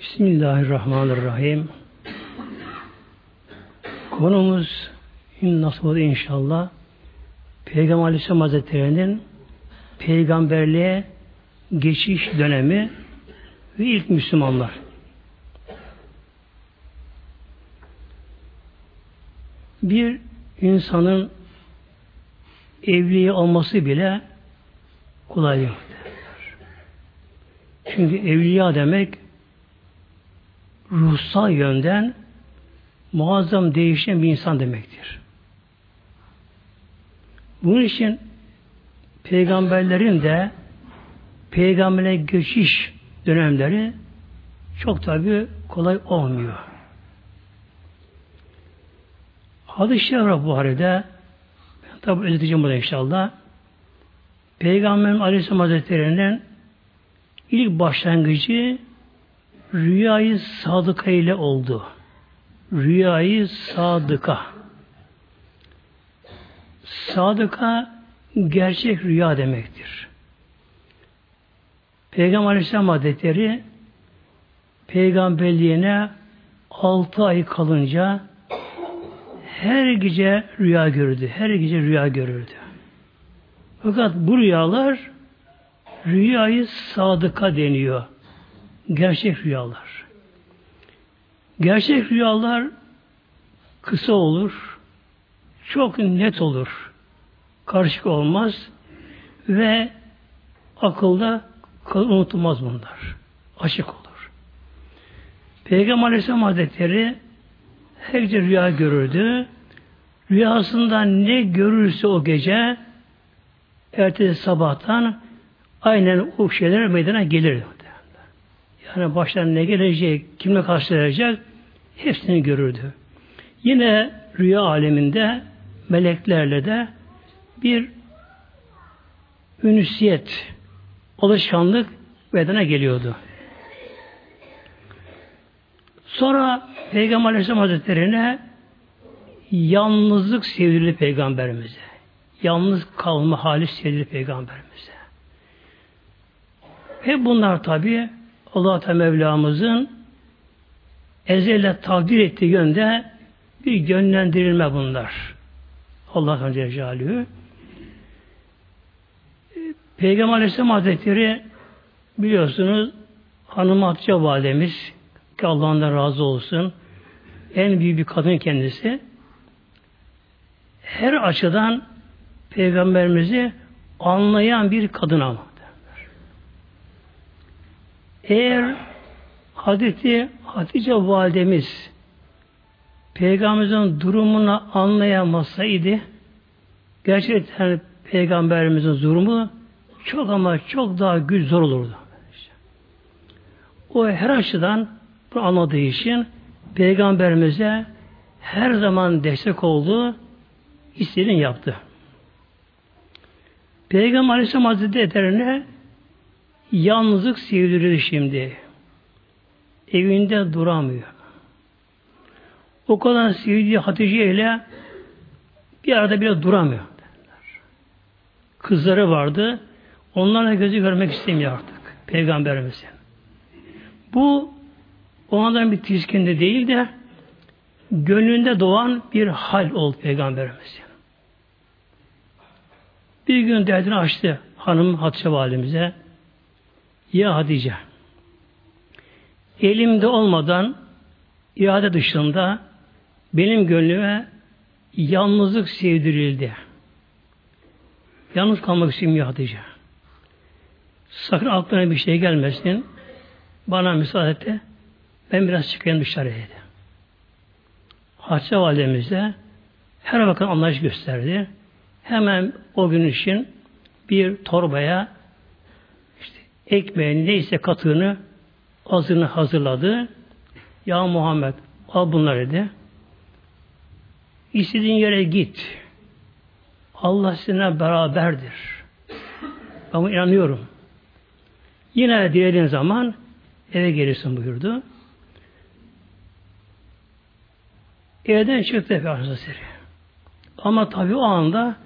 Bismillahirrahmanirrahim. Konumuz nasıl olur inşallah Peygamber Aleyhisselam Hazretleri'nin peygamberliğe geçiş dönemi ve ilk Müslümanlar. Bir insanın evliye olması bile kolay yok. Çünkü evliya demek ruhsal yönden muazzam değişen bir insan demektir. Bunun için peygamberlerin de peygambere geçiş dönemleri çok tabi kolay olmuyor. Hadis-i Şerif Buhari'de tabi özeteceğim burada inşallah. Peygamberin Aleyhisselam Hazretleri'nin ilk başlangıcı rüyayı sadıka ile oldu. Rüyayı sadıka. Sadıka gerçek rüya demektir. Peygamber Aleyhisselam Hazretleri peygamberliğine altı ay kalınca her gece rüya gördü. Her gece rüya görürdü. Fakat bu rüyalar rüyayı sadıka deniyor. Gerçek rüyalar. Gerçek rüyalar kısa olur, çok net olur, karışık olmaz ve akılda unutulmaz bunlar. Açık olur. Peygamber Aleyhisselam Hazretleri her gece rüya görürdü. Rüyasında ne görürse o gece ertesi sabahtan aynen o şeyler meydana gelir. Yani baştan ne gelecek, kimle karşılayacak hepsini görürdü. Yine rüya aleminde meleklerle de bir ünsiyet, alışkanlık bedene geliyordu. Sonra Peygamber Aleyhisselam Hazretleri'ne yalnızlık sevdirildi Peygamberimize. Yalnız kalma hali sevdirildi Peygamberimize. Hep bunlar tabi Allah Teala Mevlamızın ezelle takdir ettiği yönde bir yönlendirilme bunlar. Allah Celle Peygamber Aleyhisselam Hazretleri biliyorsunuz Hanım Hatice Validemiz ki Allah'ından razı olsun en büyük bir kadın kendisi her açıdan Peygamberimizi anlayan bir kadın ama. Eğer Hazreti Hatice validemiz Peygamberimizin durumunu anlayamasaydı gerçekten Peygamberimizin durumu çok ama çok daha güç zor olurdu. O her açıdan bu anladığı için Peygamberimize her zaman destek oldu, istediğini yaptı. Peygamber Aleyhisselam Hazretleri'ne Yalnızlık sevdirir şimdi. Evinde duramıyor. O kadar sevdiği Hatice ile bir arada bile duramıyor. Kızları vardı. Onlarla gözü görmek istemiyor artık. Peygamberimizin. Bu onlardan bir tiskinde değil de gönlünde doğan bir hal oldu Peygamberimizin. Bir gün derdini açtı hanım Hatice valimize. Ya Hatice elimde olmadan irade dışında benim gönlüme yalnızlık sevdirildi. Yalnız kalmak istiyorum ya Hatice. Sakın aklına bir şey gelmesin. Bana müsaade et ben biraz çıkayım dışarı dedi. Hatice validemiz de her bakın anlayış gösterdi. Hemen o gün için bir torbaya ekmeğin neyse katığını azını hazırladı. Ya Muhammed al bunları dedi. İstediğin yere git. Allah sizinle beraberdir. Ben inanıyorum. Yine dilediğin zaman eve gelirsin buyurdu. Evden çıktı Efendimiz Ama tabi o anda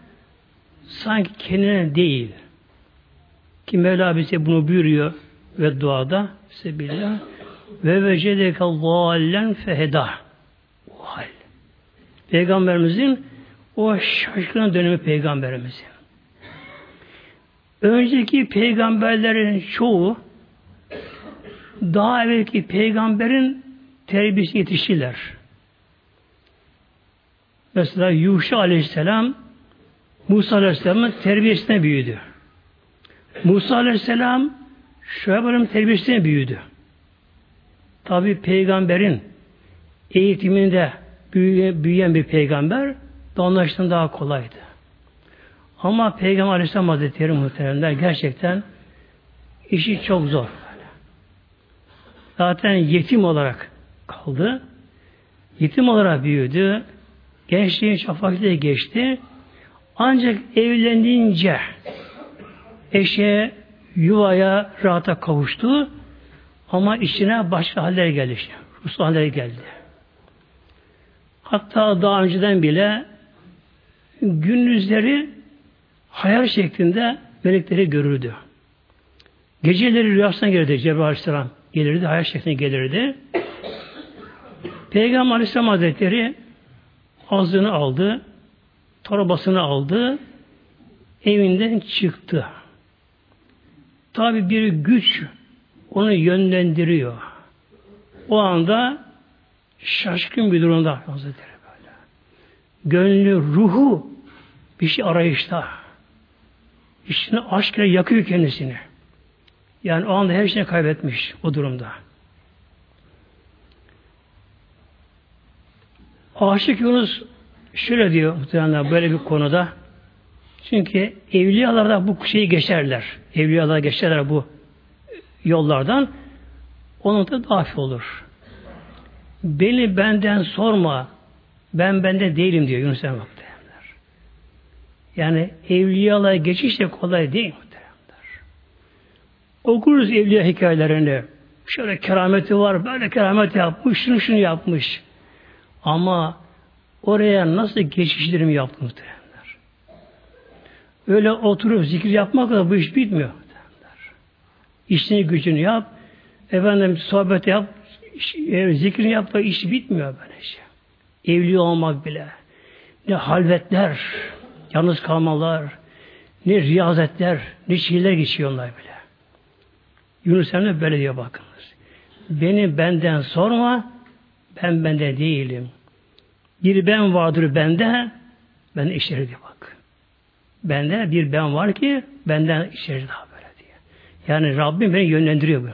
sanki kendine değil, ki Mevla bize bunu buyuruyor ve duada Sebillah. Ve vecedeke zallen feheda. O hal. Peygamberimizin o şaşkın dönemi peygamberimizin. Önceki peygamberlerin çoğu daha evvelki peygamberin terbiyesi yetiştiler. Mesela Yuşa Aleyhisselam Musa Aleyhisselam'ın terbiyesine büyüdü. Musa Aleyhisselam Şuayb Aleyhisselam'ın terbiyesine büyüdü. Tabi peygamberin eğitiminde büyüyen bir peygamber donlaştan daha kolaydı. Ama Peygamber Aleyhisselam Hazretleri muhteremler gerçekten işi çok zor. Zaten yetim olarak kaldı. Yetim olarak büyüdü. Gençliğin şafaklığı geçti. Ancak evlendiğince eşe, yuvaya, rahata kavuştu. Ama içine başka haller geldi. Işte. Ruhsal haller geldi. Hatta daha önceden bile gündüzleri hayal şeklinde melekleri görürdü. Geceleri rüyasına gelirdi Cebrail Aleyhisselam. Gelirdi, hayal şeklinde gelirdi. Peygamber Aleyhisselam Hazretleri ağzını aldı, torbasını aldı, evinden çıktı. Tabi bir güç onu yönlendiriyor. O anda şaşkın bir durumda Hazretleri böyle. Gönlü, ruhu bir şey arayışta. İçine aşk ile yakıyor kendisini. Yani o anda her şeyini kaybetmiş o durumda. Aşık Yunus şöyle diyor muhtemelen böyle bir konuda. Çünkü evliyalar bu şeyi geçerler. Evliyalar geçerler bu yollardan. Onun da dahil olur. Beni benden sorma. Ben bende değilim diyor Yunus Emre Yani evliyalara geçiş de kolay değil muhtemelenler. Okuruz evliya hikayelerini. Şöyle kerameti var, böyle keramet yapmış, şunu şunu yapmış. Ama oraya nasıl geçişlerimi yaptı muhtemelenler. Öyle oturup zikir yapmakla bu iş bitmiyor. İşini gücünü yap, efendim sohbet yap, zikrini yap da iş bitmiyor böyle şey. Evli olmak bile. Ne halvetler, yalnız kalmalar, ne riyazetler, ne şiirler geçiyorlar bile. Yunus Emre böyle diyor bakınız. Beni benden sorma, ben bende değilim. Bir ben vardır bende, ben işleri diyor bak. Bende bir ben var ki benden işleri daha böyle diyor. Yani Rabbim beni yönlendiriyor bu.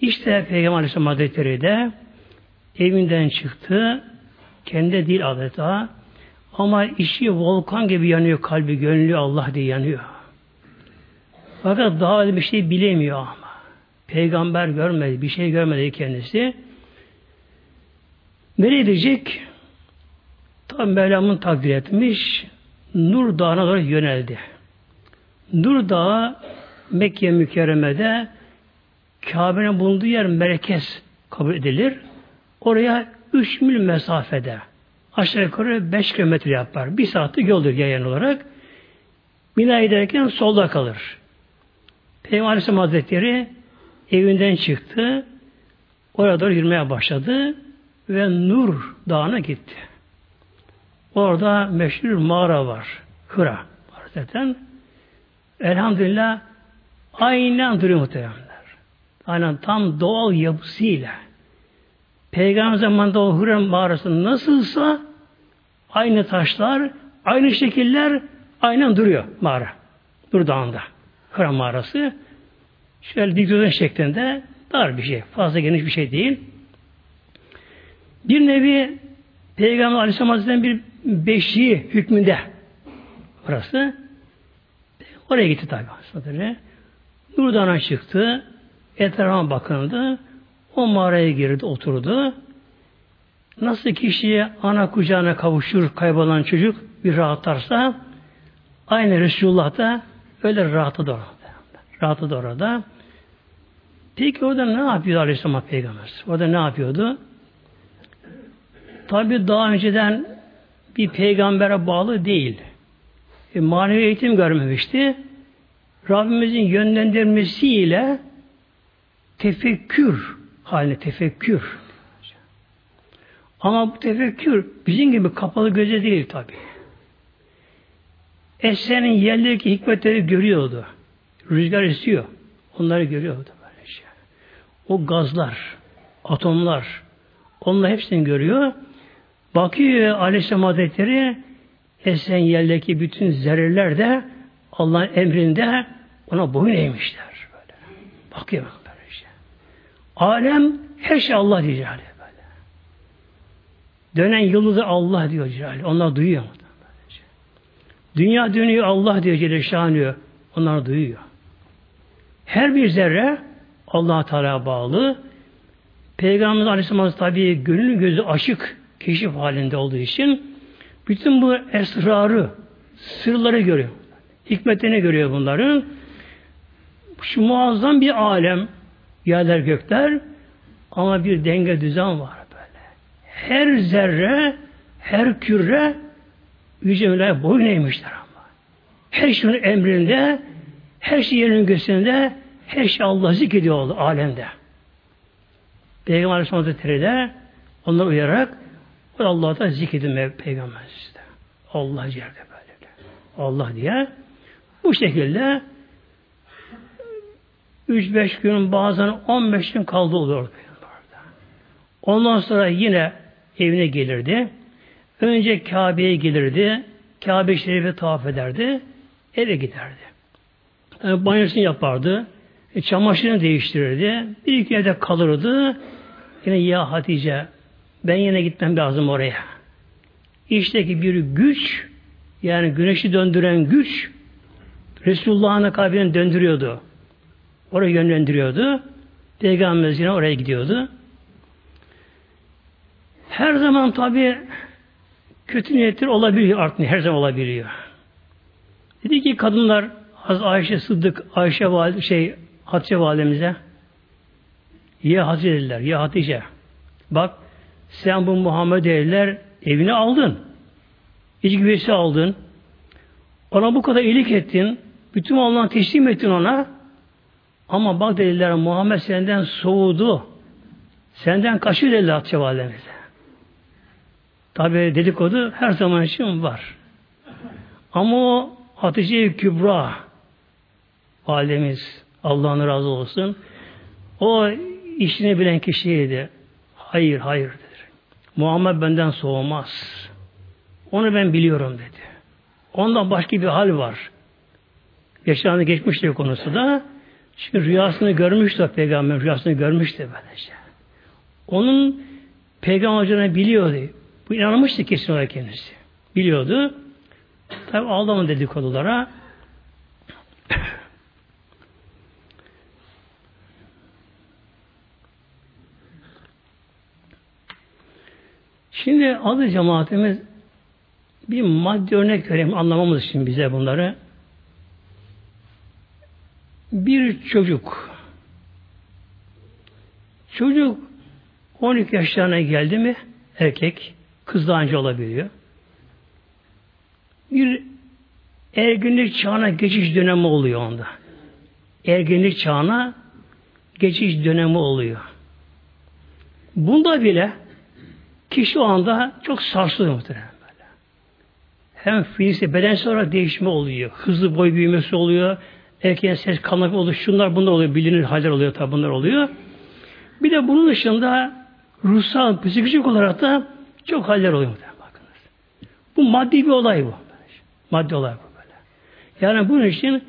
İşte Peygamber Aleyhisselam Hazretleri de evinden çıktı. Kendi değil adeta. Ama işi volkan gibi yanıyor kalbi, gönlü Allah diye yanıyor. Fakat daha bir şey bilemiyor ama. Peygamber görmedi, bir şey görmedi kendisi. Nereye gidecek? Tam Mevlam'ın takdir etmiş. Nur Dağı'na doğru yöneldi. Nur Dağı Mekke mükerremede Kabe'nin bulunduğu yer merkez kabul edilir. Oraya 3 mil mesafede aşağı yukarı 5 kilometre yapar. Bir saatlik yoldur yayan olarak. Mina giderken solda kalır. Peygamber Aleyhisselam Hazretleri evinden çıktı. Oraya doğru yürümeye başladı ve Nur Dağı'na gitti. Orada meşhur mağara var. Hıra. Zaten elhamdülillah aynen duruyor muhtemelen. Aynen tam doğal yapısıyla. Peygamber zamanında o Hürrem mağarası nasılsa aynı taşlar, aynı şekiller aynen duruyor mağara. Dur dağında. Hürrem mağarası. Şöyle dikdörtgen şeklinde dar bir şey. Fazla geniş bir şey değil. Bir nevi Peygamber Aleyhisselam Hazretleri'nin bir beşiği hükmünde burası. Oraya gitti tabi. Nurdan'a çıktı. Etrafa bakındı. O mağaraya girdi, oturdu. Nasıl kişiye ana kucağına kavuşur kaybolan çocuk bir rahatlarsa aynı Resulullah da öyle rahatı da orada. Rahatı da orada. Peki orada ne yapıyordu Aleyhisselam Peygamber? Orada ne yapıyordu? Tabi daha önceden bir peygambere bağlı değil. E, manevi eğitim görmemişti. Rabbimizin yönlendirmesiyle tefekkür haline tefekkür. Ama bu tefekkür bizim gibi kapalı göze değil tabi. Esenin yerlerdeki hikmetleri görüyordu. Rüzgar esiyor. Onları görüyordu. Böylece. O gazlar, atomlar, onlar hepsini görüyor. Bakıyor Aleyhisselam Hazretleri esen yerdeki bütün zerreler de Allah'ın emrinde ona boyun eğmişler. Böyle. Bakıyor böyle işte. Alem her şey Allah diyor Cihali böyle. Dönen yıldızı Allah diyor Cihali. Onlar duyuyor. Böylece. Dünya dönüyor Allah diyor Celle Şanıyor. Onlar duyuyor. Her bir zerre Allah Teala bağlı. Peygamberimiz Aleyhisselam tabi gönül gözü aşık keşif halinde olduğu için bütün bu esrarı, sırları görüyor. Hikmetini görüyor bunların. Şu muazzam bir alem, yerler gökler ama bir denge düzen var böyle. Her zerre, her küre Yüce Mevla'ya boyun eğmişler ama. Her şeyin emrinde, her şey yerinin gösterinde, her şey Allah zikrediyor alemde. Peygamber Aleyhisselam Hazretleri de onları uyarak Allah'ta zikredin Peygamber işte. Allah yerde böyle. Allah diye. Bu şekilde 3-5 gün bazen 15 gün kaldı oluyordu. Ondan sonra yine evine gelirdi. Önce Kabe'ye gelirdi. Kabe-i Şerif'e tavaf ederdi. Eve giderdi. Yani banyosunu yapardı. E, çamaşırını değiştirirdi. Bir iki evde kalırdı. Yine ya Hatice ben yine gitmem lazım oraya. İşteki bir güç yani güneşi döndüren güç Resulullah'ın kalbini döndürüyordu. Oraya yönlendiriyordu. Peygamberimiz yine oraya gidiyordu. Her zaman tabi kötü niyetler olabiliyor artık her zaman olabiliyor. Dedi ki kadınlar Az Ayşe Sıddık Ayşe valide, şey Hatice validemize ya Hatice dediler ya Hatice bak sen bu Muhammed dediler evine aldın. İç güvesi aldın. Ona bu kadar iyilik ettin. Bütün Allah'ını teslim ettin ona. Ama bak dediler Muhammed senden soğudu. Senden kaçıyor dediler Hatice validemize. Tabi dedikodu her zaman için var. Ama o Hatice Kübra validemiz Allah'ın razı olsun. O işini bilen kişiydi. Hayır, hayır. Muhammed benden soğumaz. Onu ben biliyorum dedi. Ondan başka bir hal var. Geçen geçmişti konusu da. Çünkü rüyasını görmüştü peygamber rüyasını görmüştü böylece. Onun peygamber hocana biliyordu. Bu inanmıştı kesin olarak kendisi. Biliyordu. Tabi aldama dedikodulara. Şimdi adı cemaatimiz bir maddi örnek vereyim anlamamız için bize bunları. Bir çocuk çocuk 12 yaşlarına geldi mi erkek kız da önce olabiliyor. Bir erginlik çağına geçiş dönemi oluyor onda. Erginlik çağına geçiş dönemi oluyor. Bunda bile Kişi o anda çok sarsılıyor muhtemelen böyle. Hem fiziksel bedensel olarak değişme oluyor. Hızlı boy büyümesi oluyor. Erkeğin ses kanlık oluyor. Şunlar bunlar oluyor. Bilinir haller oluyor. Tabi bunlar oluyor. Bir de bunun dışında ruhsal, psikolojik olarak da çok haller oluyor muhtemelen. Bakınız. Bu maddi bir olay bu. Maddi olay bu böyle. Yani bunun için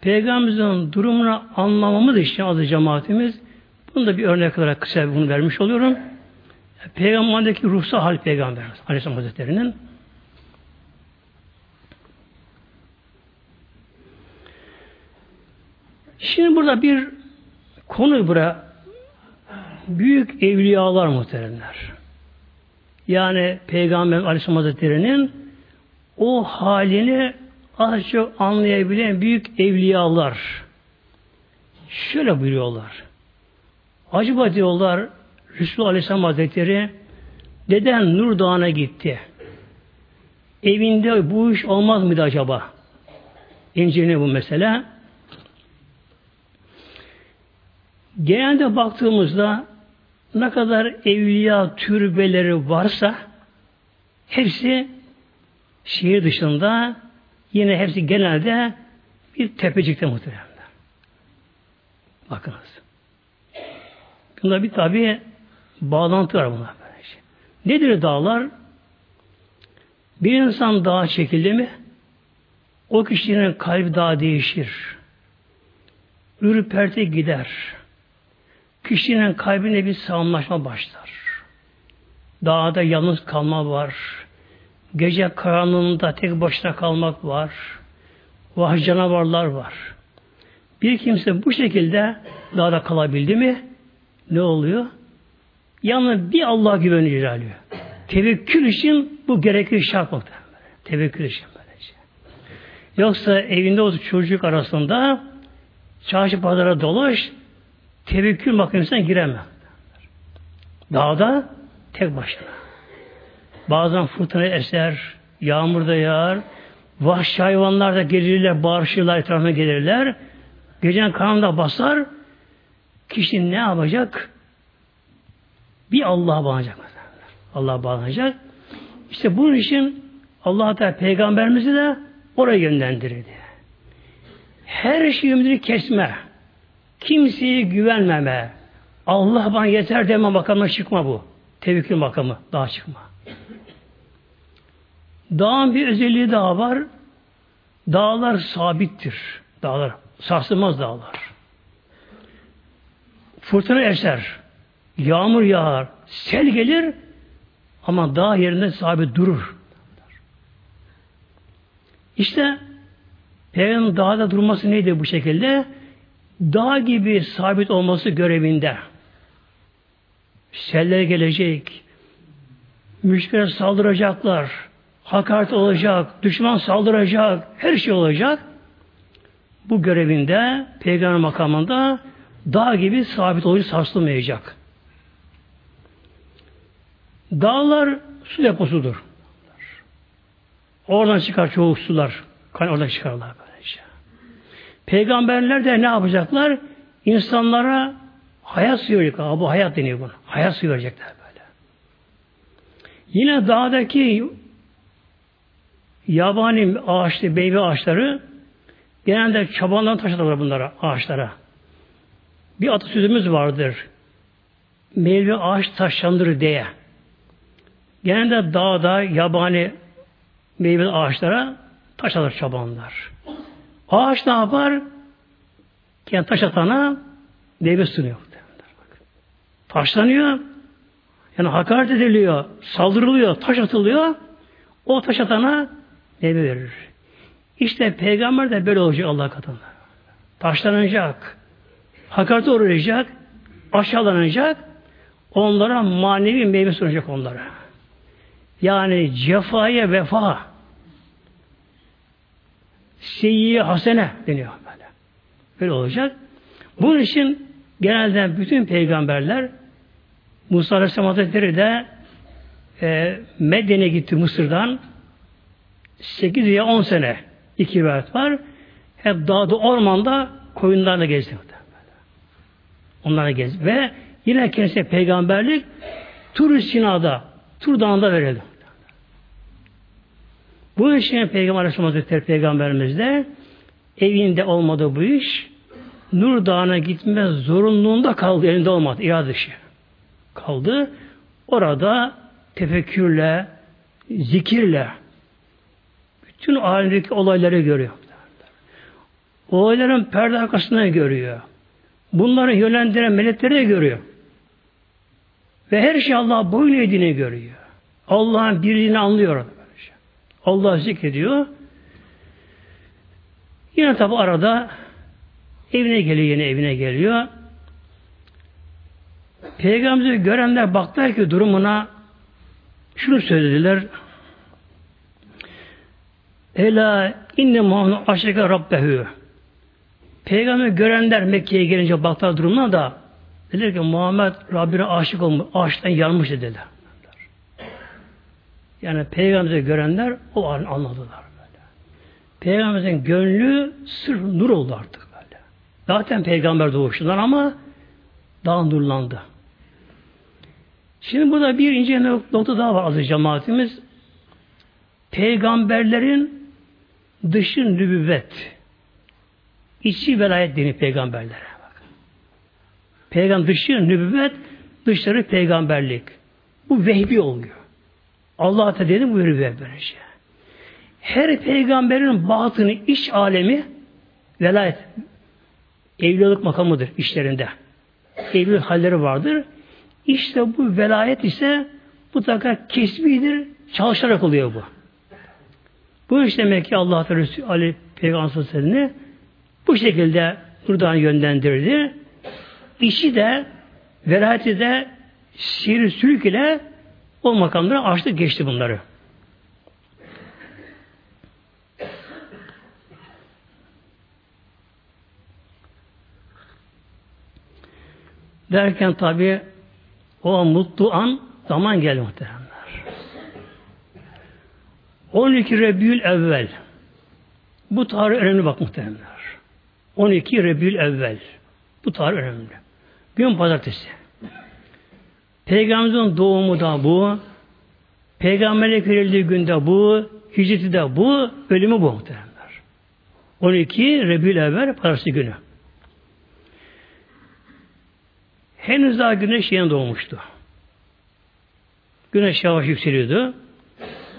Peygamberimizin durumunu anlamamız için adı cemaatimiz bunu da bir örnek olarak kısa bunu vermiş oluyorum. Peygamberdeki ruhsal hal peygamberimiz Aleyhisselam Hazretleri'nin Şimdi burada bir konu bura büyük evliyalar muhteremler. Yani Peygamber Aleyhisselam Hazretleri'nin o halini az çok anlayabilen büyük evliyalar şöyle buyuruyorlar. Acaba diyorlar Resulullah Aleyhisselam Hazretleri deden Nur Dağı'na gitti. Evinde bu iş olmaz mıydı acaba? İncil'ine bu mesele. Genelde baktığımızda ne kadar evliya türbeleri varsa hepsi şehir dışında yine hepsi genelde bir tepecikte muhtemelen. Bakınız. Bunda bir tabi bağlantı var. Böylece. Nedir dağlar? Bir insan dağa çekildi mi o kişinin kalbi daha değişir. Ürperte gider. Kişinin kalbine bir sağlamlaşma başlar. Dağda yalnız kalma var. Gece karanlığında tek başına kalmak var. Vahşi canavarlar var. Bir kimse bu şekilde dağda kalabildi mi ne oluyor? Yalnız bir Allah güveni ilerliyor. Tevekkül için bu gerekli şart nokta. Tevekkül için böylece. Yoksa evinde o çocuk arasında çarşı pazara dolaş tevekkül makinesine giremem. Dağda tek başına. Bazen fırtına eser, yağmur da yağar, vahşi hayvanlar da gelirler, bağırışırlar, etrafına gelirler. Gecenin karanlığa basar, kişi ne yapacak? Bir Allah'a bağlanacak. Allah'a bağlanacak. İşte bunun için Allah Teala peygamberimizi de oraya yönlendirdi. Her şeyi ümidini kesme. Kimseye güvenmeme. Allah bana yeter deme makamına çıkma bu. Tevekkül makamı. Daha çıkma. Dağın bir özelliği daha var. Dağlar sabittir. Dağlar. Sarsılmaz dağlar. Fırtına eser. Yağmur yağar. Sel gelir. Ama dağ yerinde sabit durur. İşte Peygamber dağda durması neydi bu şekilde? Dağ gibi sabit olması görevinde. Seller gelecek. Müşküler saldıracaklar. Hakaret olacak. Düşman saldıracak. Her şey olacak. Bu görevinde peygamber makamında dağ gibi sabit olucu sarsılmayacak. Dağlar su deposudur. Oradan çıkar çoğu sular. Kan oradan çıkarlar böylece. Peygamberler de ne yapacaklar? İnsanlara hayat suyu verecekler. Bu hayat deniyor buna. Hayat suyu verecekler böyle. Yine dağdaki yabani ağaçlı, meyve ağaçları genelde çabandan taşıdılar bunlara, ağaçlara. Bir atasözümüz vardır. Meyve ağaç taşlandır diye. Genelde dağda yabani meyve ağaçlara taş alır çabanlar. Ağaç ne yapar? Yani taş atana meyve sunuyor. Taşlanıyor. Yani hakaret ediliyor, saldırılıyor, taş atılıyor. O taş atana meyve verir. İşte peygamber de böyle olacak Allah katında. Taşlanacak, hakarete uğrayacak, aşağılanacak, onlara manevi meyve sunacak onlara. Yani cefaya vefa, seyyiye hasene deniyor böyle. Böyle olacak. Bunun için genelde bütün peygamberler Musa Aleyhisselam Hazretleri de e, Medyen'e gitti Mısır'dan 8 ya 10 sene iki rivayet var. Hep dağda ormanda koyunlarla gezdi. Onlarla gezdi. Ve yine kendisine peygamberlik Tur Sina'da, Tur Dağı'nda verildi. Bu için Peygamber Aleyhisselam Peygamberimiz de evinde olmadı bu iş. Nur Dağı'na gitme zorunluluğunda kaldı. Elinde olmadı. İrade dışı. Kaldı. Orada tefekkürle, zikirle bütün alemdeki olayları görüyor. Olayların perde arkasında görüyor. Bunları yönlendiren melekleri de görüyor. Ve her şey Allah boyun eğdiğini görüyor. Allah'ın birliğini anlıyor. Allah zikrediyor. Yine tabi arada evine geliyor, yine evine geliyor. Peygamber'i görenler baktılar ki durumuna şunu söylediler. Ela inne Muhammed aşıka Rabbehu. Peygamber görenler Mekke'ye gelince baktılar durumuna da dediler ki Muhammed Rabbine aşık olmuş, aşktan yanmış dediler. Yani Peygamber'i görenler o an anladılar böyle. Peygamberin gönlü sırf nur oldu artık böyle. Zaten peygamber doğuşundan ama daha nurlandı. Şimdi burada bir ince nokta daha var azı cemaatimiz. Peygamberlerin dışı nübüvvet. içi velayet dini peygamberlere. Peygamber dışı nübüvvet, dışları peygamberlik. Bu vehbi oluyor. Allah Teala buyuruyor böylece. Her peygamberin batını, iç alemi velayet, evlilik makamıdır işlerinde. Evlilik halleri vardır. İşte bu velayet ise mutlaka kesbidir, çalışarak oluyor bu. Bu iş demek ki Allah Teala Ali Peygamber bu şekilde buradan yönlendirdi. İşi de velayeti de sihir sülük ile o makamlara açtı geçti bunları. Derken tabi o mutlu an zaman geldi muhteremler. 12 Rebül evvel. Bu tarih önemli bak muhteremler. 12 Rebül evvel. Bu tarih önemli. Gün pazartesi. Peygamberimizin doğumu da bu. Peygamberlik verildiği günde bu. Hicreti de bu. Ölümü bu muhteremler. 12 Rebül evvel pazartesi günü. Henüz daha güneş yeni doğmuştu. Güneş yavaş yükseliyordu.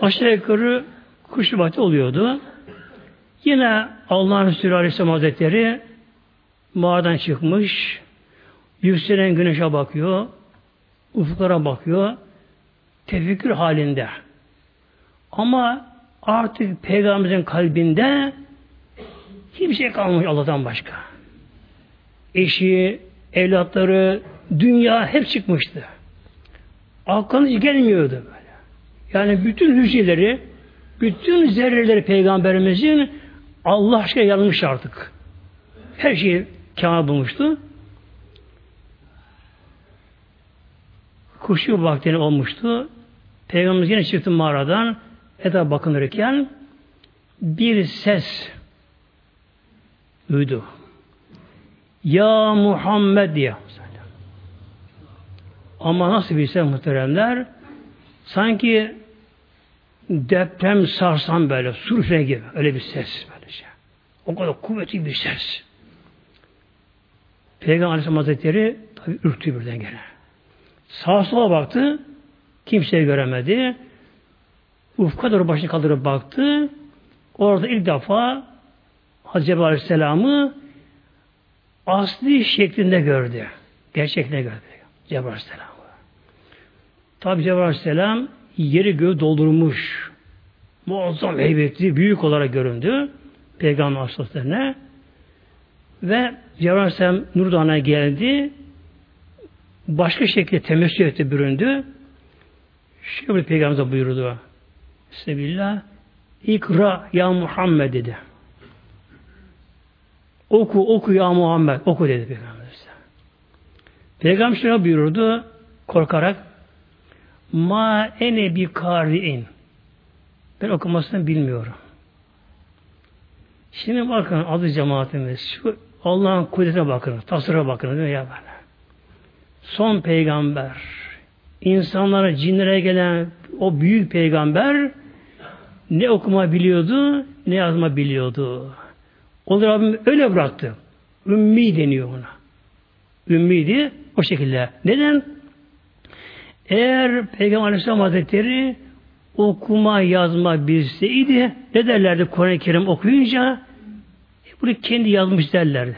Aşağı yukarı kuş vakti oluyordu. Yine Allah'ın Resulü Aleyhisselam Hazretleri mağaradan çıkmış, yükselen güneşe bakıyor, ufuklara bakıyor, tefekkür halinde. Ama artık Peygamberimizin kalbinde hiçbir şey kalmamış Allah'tan başka. Eşi, evlatları, dünya hep çıkmıştı. Aklına gelmiyordu böyle. Yani bütün hücreleri, bütün zerreleri peygamberimizin Allah aşkına yanmış artık. Her şeyi kemal bulmuştu. Kuşu vaktini olmuştu. Peygamberimiz yine çıktı mağaradan etrafa bakınırken bir ses duydu. Ya Muhammed diye. Ama nasıl bir ses muhteremler? Sanki deprem sarsan böyle, surfe gibi. Öyle bir ses böylece. O kadar kuvvetli bir ses. Peygamber Aleyhisselam Hazretleri tabi ürktü birden gene. Sağa sola baktı. Kimseyi göremedi. Ufka doğru başını kaldırıp baktı. Orada ilk defa Hazreti Aleyhisselam'ı asli şeklinde gördü. Gerçekte gördü. Cebrail Aleyhisselam. Tabi Cebrail Aleyhisselam yeri göğü doldurmuş. Muazzam heybetli, büyük olarak göründü. Peygamber Aleyhisselam'a ve Cebrail Aleyhisselam Nurdan'a geldi. Başka şekilde temessül etti, büründü. Şöyle Peygamber buyurdu. Sebillah İkra ya Muhammed dedi. Oku, oku ya Muhammed. Oku dedi Peygamber. Peygamber şöyle buyurdu korkarak Ma ene bi kari'in ben okumasını bilmiyorum. Şimdi bakın adı cemaatimiz şu Allah'ın kudretine bakın, tasvira bakın değil mi ya böyle. Son peygamber, insanlara, cinlere gelen o büyük peygamber ne okuma biliyordu, ne yazma biliyordu. Onu Rabbim öyle bıraktı. Ümmi deniyor ona. Ümmiydi o şekilde. Neden? Eğer Peygamber Aleyhisselam Hazretleri okuma yazma bilseydi ne derlerdi Kur'an-ı Kerim okuyunca e, bunu kendi yazmış derlerdi.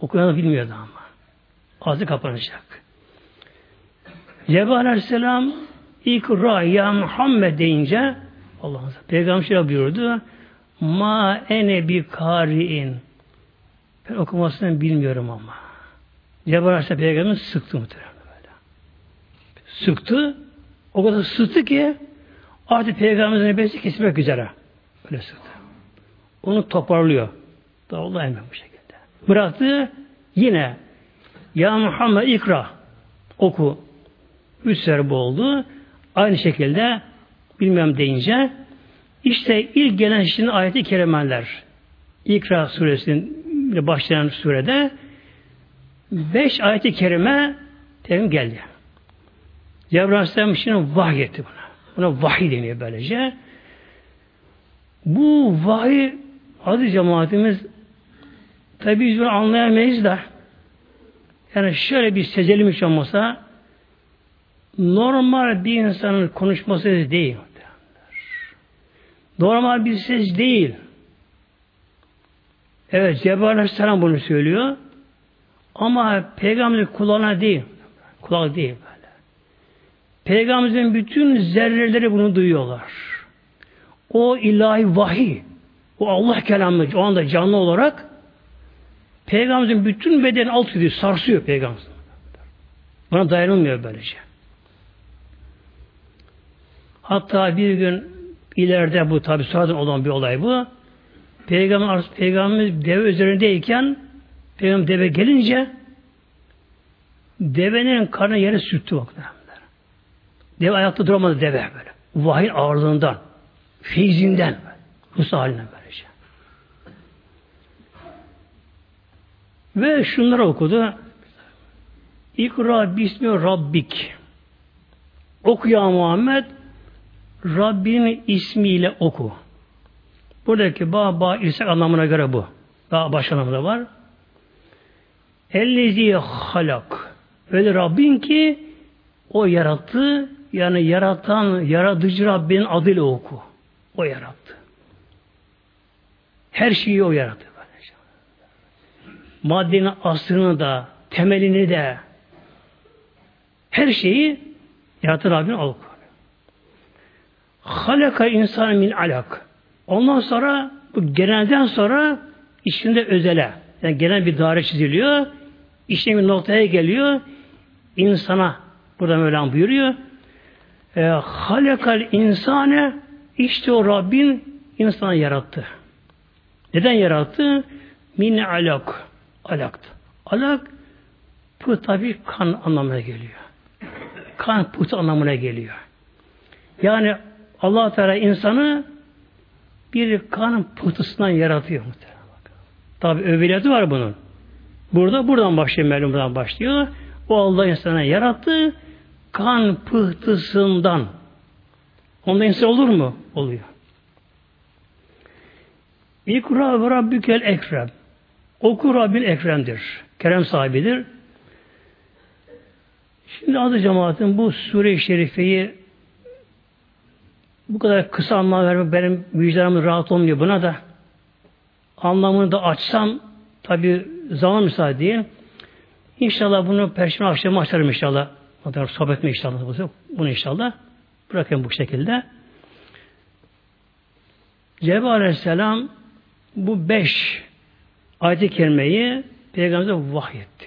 Okuyanı bilmiyordu ama. Ağzı kapanacak. Cebrail Aleyhisselam İkra ya Muhammed deyince Allah Peygamber şöyle buyurdu Ma ene bi kari'in ben okumasını bilmiyorum ama. Cebrail Aleyhisselam Peygamberimiz sıktı muhtemelen böyle. Sıktı. O kadar sıktı ki artık Peygamberimizin nefesi kesmek üzere. Öyle sıktı. Onu toparlıyor. Daha Allah emin bu şekilde. Bıraktı. Yine Ya Muhammed ikra oku. Üç serbe oldu. Aynı şekilde bilmem deyince işte ilk gelen şimdi ayeti kerimeler. İkra suresinin başlayan surede beş ayeti kerime terim geldi. Cebrail Aleyhisselam şimdi vahiy etti buna. Buna vahiy deniyor böylece. Bu vahiy adı cemaatimiz tabi biz bunu anlayamayız da yani şöyle bir sezelim hiç olmasa normal bir insanın konuşması değil. Normal bir ses değil. Evet Cebrail Aleyhisselam bunu söylüyor. Ama peygamberin kulağına değil. Kulak değil böyle. Peygamberimizin bütün zerreleri bunu duyuyorlar. O ilahi vahiy, o Allah kelamı o anda canlı olarak Peygamberimizin bütün bedeni alt ediyor, sarsıyor peygamber. Buna dayanılmıyor böylece. Hatta bir gün ileride bu tabi sonradan olan bir olay bu. Peygamber Peygamberimiz deve üzerindeyken Peygamber deve gelince devenin karnı yere sürttü baklar. Deve ayakta duramadı deve böyle. Vahiy ağırlığından, feyzinden, Rus haline böylece. Ve şunları okudu. İkra bismi rabbik. Oku ya Muhammed Rabbinin ismiyle oku. Buradaki ba ba irsak anlamına göre bu. Daha baş anlamında var. Ellezi halak. Öyle Rabbin ki o yarattı. Yani yaratan, yaratıcı Rabbin adıyla oku. O yarattı. Her şeyi o yarattı. Maddenin aslını da, temelini de, her şeyi yaratan Rabbin oku. Halaka insan min alak. Ondan sonra bu genelden sonra içinde özele. Yani genel bir daire çiziliyor. İşte bir noktaya geliyor. insana burada Mevlam buyuruyor. E, halakal insane işte o Rabbin insanı yarattı. Neden yarattı? Min alak. Alak. Alak bu tabi kan anlamına geliyor. Kan put anlamına geliyor. Yani allah Teala insanı bir kan pıhtısından yaratıyor. Tabi övületi var bunun. Burada buradan başlıyor buradan başlıyor. O Allah insana yarattı kan pıhtısından. Onda insan olur mu? Oluyor. İkra ve Rabbükel Ekrem. Oku Rabbin Ekrem'dir. Kerem sahibidir. Şimdi adı cemaatin bu sure-i şerifeyi bu kadar kısa anlam vermek benim vicdanım rahat olmuyor buna da. Anlamını da açsam tabi zaman müsaade değil. İnşallah bunu perşembe akşamı açarım inşallah. Da sohbet mi inşallah. Bunu inşallah. Bırakın bu şekilde. Cebrail Aleyhisselam bu beş ayet-i kerimeyi Peygamber'e vahyetti.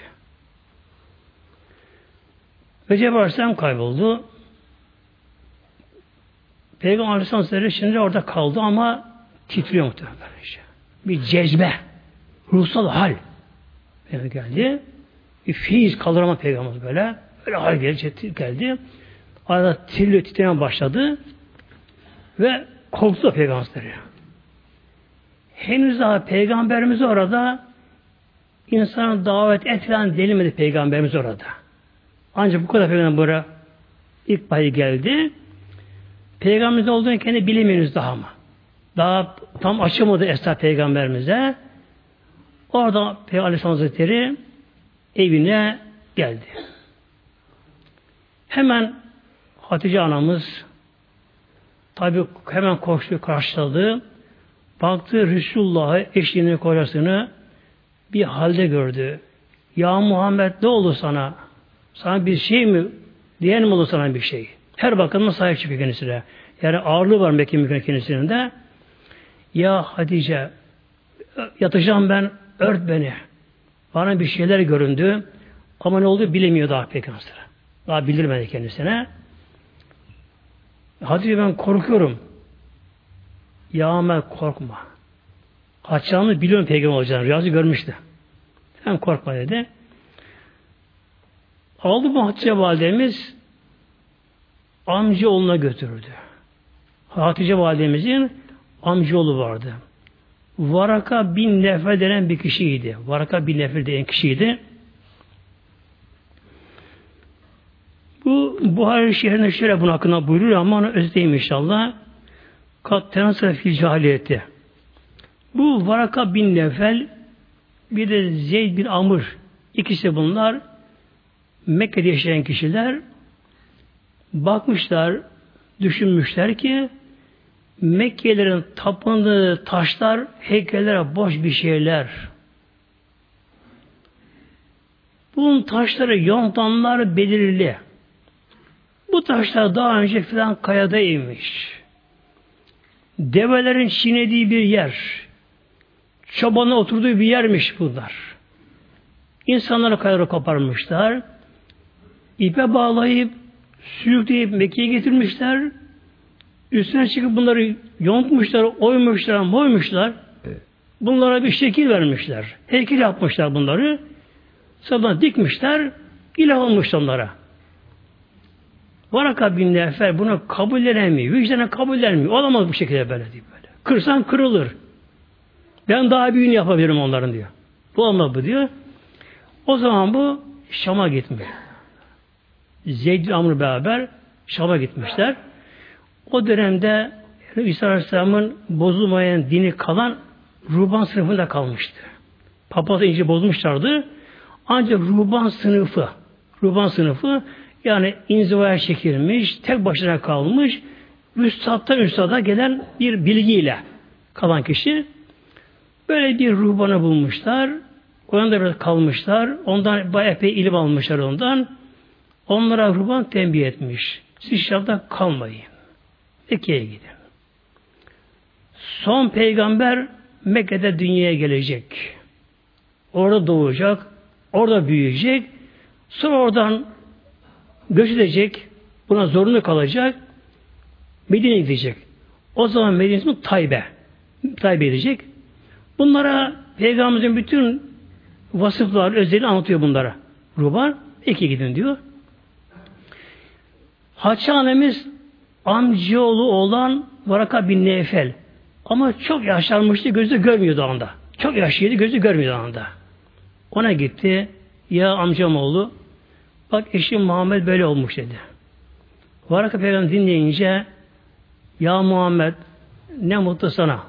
Ve Cebrail kayboldu. Peygamber Aleyhisselam Hazretleri şimdi orada kaldı ama titriyor muhtemelen. Işte. Bir cezbe, ruhsal hal yani geldi. Bir fiiz kaldırama peygamber böyle. Böyle hal geldi. geldi. Arada titriyor, titremeye başladı. Ve korktu da peygamberleri. Henüz daha peygamberimiz orada insana davet etmeden denilmedi peygamberimiz orada. Ancak bu kadar peygamber buraya ilk payı geldi. Peygamberimiz olduğunu kendi bilemiyoruz daha mı? Daha tam açamadı Esra peygamberimize. Orada Peygamber Aleyhisselam Hazretleri evine geldi. Hemen Hatice anamız tabi hemen koştu, karşıladı. Baktı Resulullah'ı, eşliğini, kocasını bir halde gördü. Ya Muhammed ne oldu sana? Sana bir şey mi? Diyen mi oldu sana bir şey? Her bakımda sahip çıkıyor kendisine. Yani ağırlığı var Mekke kendisinin de. Ya Hatice yatacağım ben ört beni. Bana bir şeyler göründü. Ama ne oldu bilemiyor daha peygamber. Daha bildirmedi kendisine. Hatice ben korkuyorum. Ya Ömer korkma. Kaçacağını biliyorum peygamber olacağını. Rüyası görmüştü. Hem korkma dedi. Aldı bu Hatice validemiz amca oğluna götürüldü. Hatice validemizin amcaoğlu vardı. Varaka bin Nefer denen bir kişiydi. Varaka bin Nefer denen kişiydi. Bu Buhari şehrine şöyle bunun hakkında buyuruyor ama onu özetleyeyim inşallah. Kat tenasır fil cahiliyeti. Bu Varaka bin Nefel bir de Zeyd bin Amr ikisi bunlar Mekke'de yaşayan kişiler bakmışlar, düşünmüşler ki Mekkelilerin tapındığı taşlar, heykellere boş bir şeyler. Bunun taşları, yontanlar belirli. Bu taşlar daha önce filan kayada inmiş. Develerin çiğnediği bir yer. Çobanın oturduğu bir yermiş bunlar. İnsanlara kayaları koparmışlar. İpe bağlayıp sürükleyip Mekke'ye getirmişler. Üstüne çıkıp bunları yontmuşlar, oymuşlar, moymuşlar. Bunlara bir şekil vermişler. Heykel yapmışlar bunları. Sonra dikmişler, ilah olmuş onlara. Varaka bin Nefer bunu kabul edemiyor. Vicdanı kabul edemiyor. Olamaz bu şekilde böyle diyor böyle. Kırsan kırılır. Ben daha büyüğünü yapabilirim onların diyor. Bu olmaz bu diyor. O zaman bu Şam'a gitmiş. Zeyd Amr beraber Şam'a gitmişler. O dönemde İsa Aleyhisselam'ın bozulmayan dini kalan ruhban sınıfında kalmıştı. Papaz ince bozmuşlardı. Ancak ruhban sınıfı, ruhban sınıfı yani inzivaya çekilmiş, tek başına kalmış, üstadtan üstada gelen bir bilgiyle kalan kişi böyle bir ruhbanı bulmuşlar. Orada biraz kalmışlar. Ondan epey ilim almışlar ondan. Onlara ruhban tembih etmiş. Siz şartta kalmayın. Mekke'ye gidin. Son peygamber Mekke'de dünyaya gelecek. Orada doğacak. Orada büyüyecek. Sonra oradan göç edecek. Buna zorunlu kalacak. Medine'ye gidecek. O zaman Medine'nin Taybe. Taybe edecek. Bunlara Peygamberimizin bütün vasıfları, özelliğini anlatıyor bunlara. Ruban, iki gidin diyor. Hatice annemiz amcaoğlu olan Varaka bin Nefel. Ama çok yaşlanmıştı, gözü görmüyordu anda. Çok yaşlıydı, gözü görmüyordu anda. Ona gitti. Ya amcam oğlu bak eşim Muhammed böyle olmuş dedi. Varaka peygamber dinleyince ya Muhammed ne mutlu sana.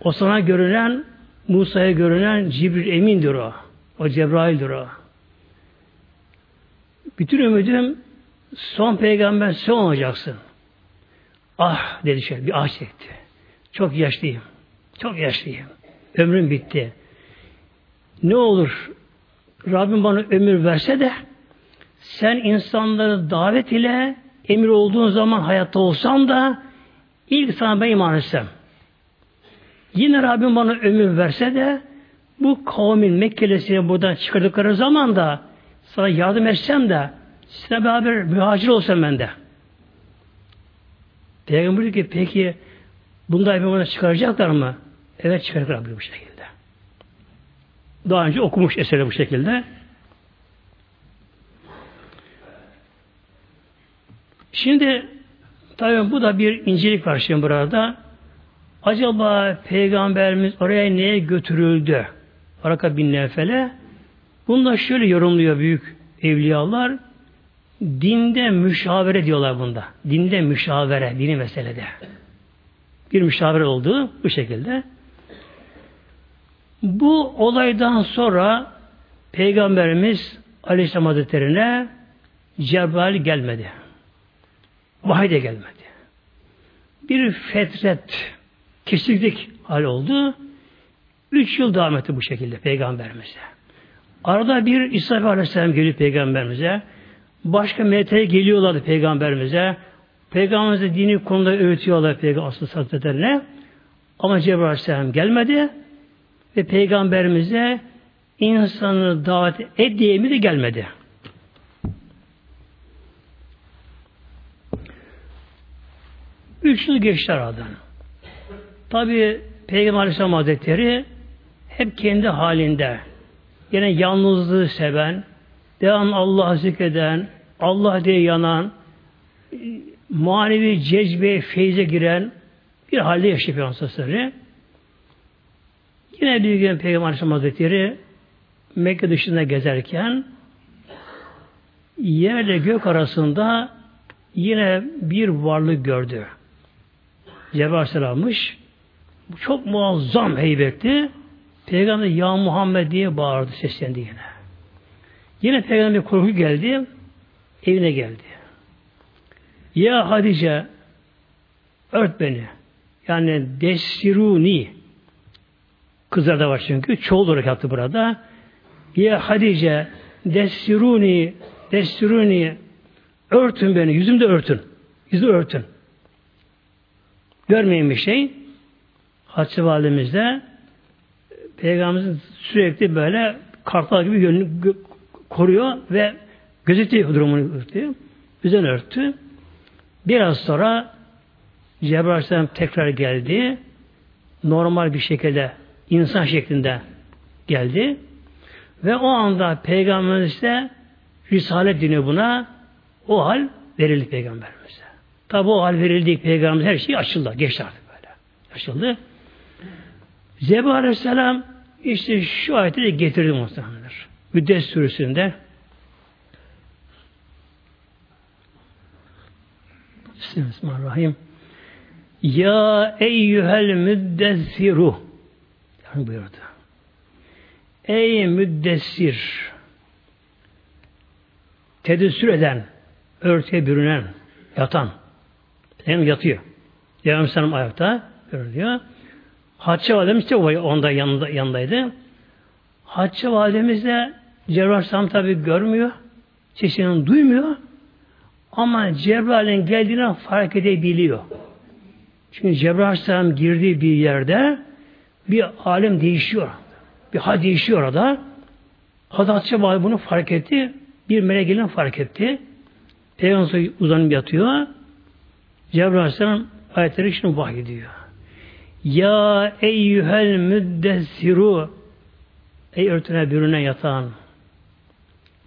O sana görünen Musa'ya görünen Cibril Emin'dir o. O Cebrail'dir o. Bütün ümidim son peygamber sen olacaksın. Ah dedi şöyle bir ah çekti. Çok yaşlıyım. Çok yaşlıyım. Ömrüm bitti. Ne olur Rabbim bana ömür verse de sen insanları davet ile emir olduğun zaman hayatta olsam da ilk sana ben iman etsem. Yine Rabbim bana ömür verse de bu kavmin Mekkelesini buradan çıkardıkları zaman da sana yardım etsem de sizinle beraber mühacir olsam ben de. Peygamber diyor ki peki bunda bana çıkaracaklar mı? Evet çıkaracaklar bu şekilde. Daha önce okumuş eseri bu şekilde. Şimdi tabii bu da bir incelik var şimdi burada. Acaba Peygamberimiz oraya neye götürüldü? Araka bin Nefele. Bunda şöyle yorumluyor büyük evliyalar. Dinde müşavere diyorlar bunda. Dinde müşavere, dini meselede. Bir müşavere olduğu bu şekilde. Bu olaydan sonra Peygamberimiz Aleyhisselam Hazretleri'ne Cebrail gelmedi. Vahiy de gelmedi. Bir fetret, kesiklik hal oldu. Üç yıl devam etti bu şekilde Peygamberimize. Arada bir İsa Aleyhisselam geliyor Peygamberimize. Başka meleklere geliyorlardı Peygamberimize. Peygamberimize dini konuda öğütüyorlar Peygamber Hazretlerine. Ama Cebrail Aleyhisselam gelmedi ve peygamberimize insanı davet et diye mi de gelmedi. Üç yıl geçti aradan. Tabi Peygamber Aleyhisselam Hazretleri hep kendi halinde yine yalnızlığı seven, devam Allah'ı zikreden, Allah diye yanan, manevi cezbe, feyze giren bir halde yaşıyor Peygamber Yine bir gün Peygamber Hazretleri Mekke dışında gezerken yerle gök arasında yine bir varlık gördü. Cebrail Aleyhisselam'mış. Çok muazzam heybetli. Peygamber ya Muhammed diye bağırdı, seslendi yine. Yine Peygamber korku geldi, evine geldi. Ya Hadice, ört beni. Yani desiruni. Kızlar da var çünkü. Çoğul olarak yaptı burada. Ya Hadice, desiruni, desiruni, örtün beni, yüzümde örtün. Yüzü örtün. Görmeyin bir şey. Hatice validemizde Peygamberimizin sürekli böyle kartal gibi yönünü koruyor ve gözetiyor durumunu örtüyor. Üzerine örttü. Biraz sonra Cebrail Aleyhisselam tekrar geldi. Normal bir şekilde insan şeklinde geldi. Ve o anda Peygamberimize Risalet dini buna o hal verildi Peygamberimize. Tabi o hal verildi Peygamberimiz her şey açıldı. Geçti artık böyle. Açıldı. Cebrail Aleyhisselam işte şu ayeti de getirdi muhtemelenler. Müddet sürüsünde Bismillahirrahmanirrahim. Ya eyyühel müddessiru yani buyurdu. Ey müddessir tedessür eden, örtüye bürünen, yatan hem yatıyor. Peygamber Aleyhisselam ayakta görülüyor. Hatice validemiz de onda yanında, yanındaydı. Hatice validemiz de Cebrail Aleyhisselam tabi görmüyor. Sesini duymuyor. Ama Cebrail'in geldiğini fark edebiliyor. Çünkü Cebrail Aleyhisselam girdiği bir yerde bir alem değişiyor. Bir hal değişiyor orada. Hatice valide bunu fark etti. Bir melek gelin fark etti. Peygamber uzanıp yatıyor. Cebrail Aleyhisselam ayetleri şimdi vahyediyor. Ya eyyühel müddessiru Ey örtüne bürüne yatan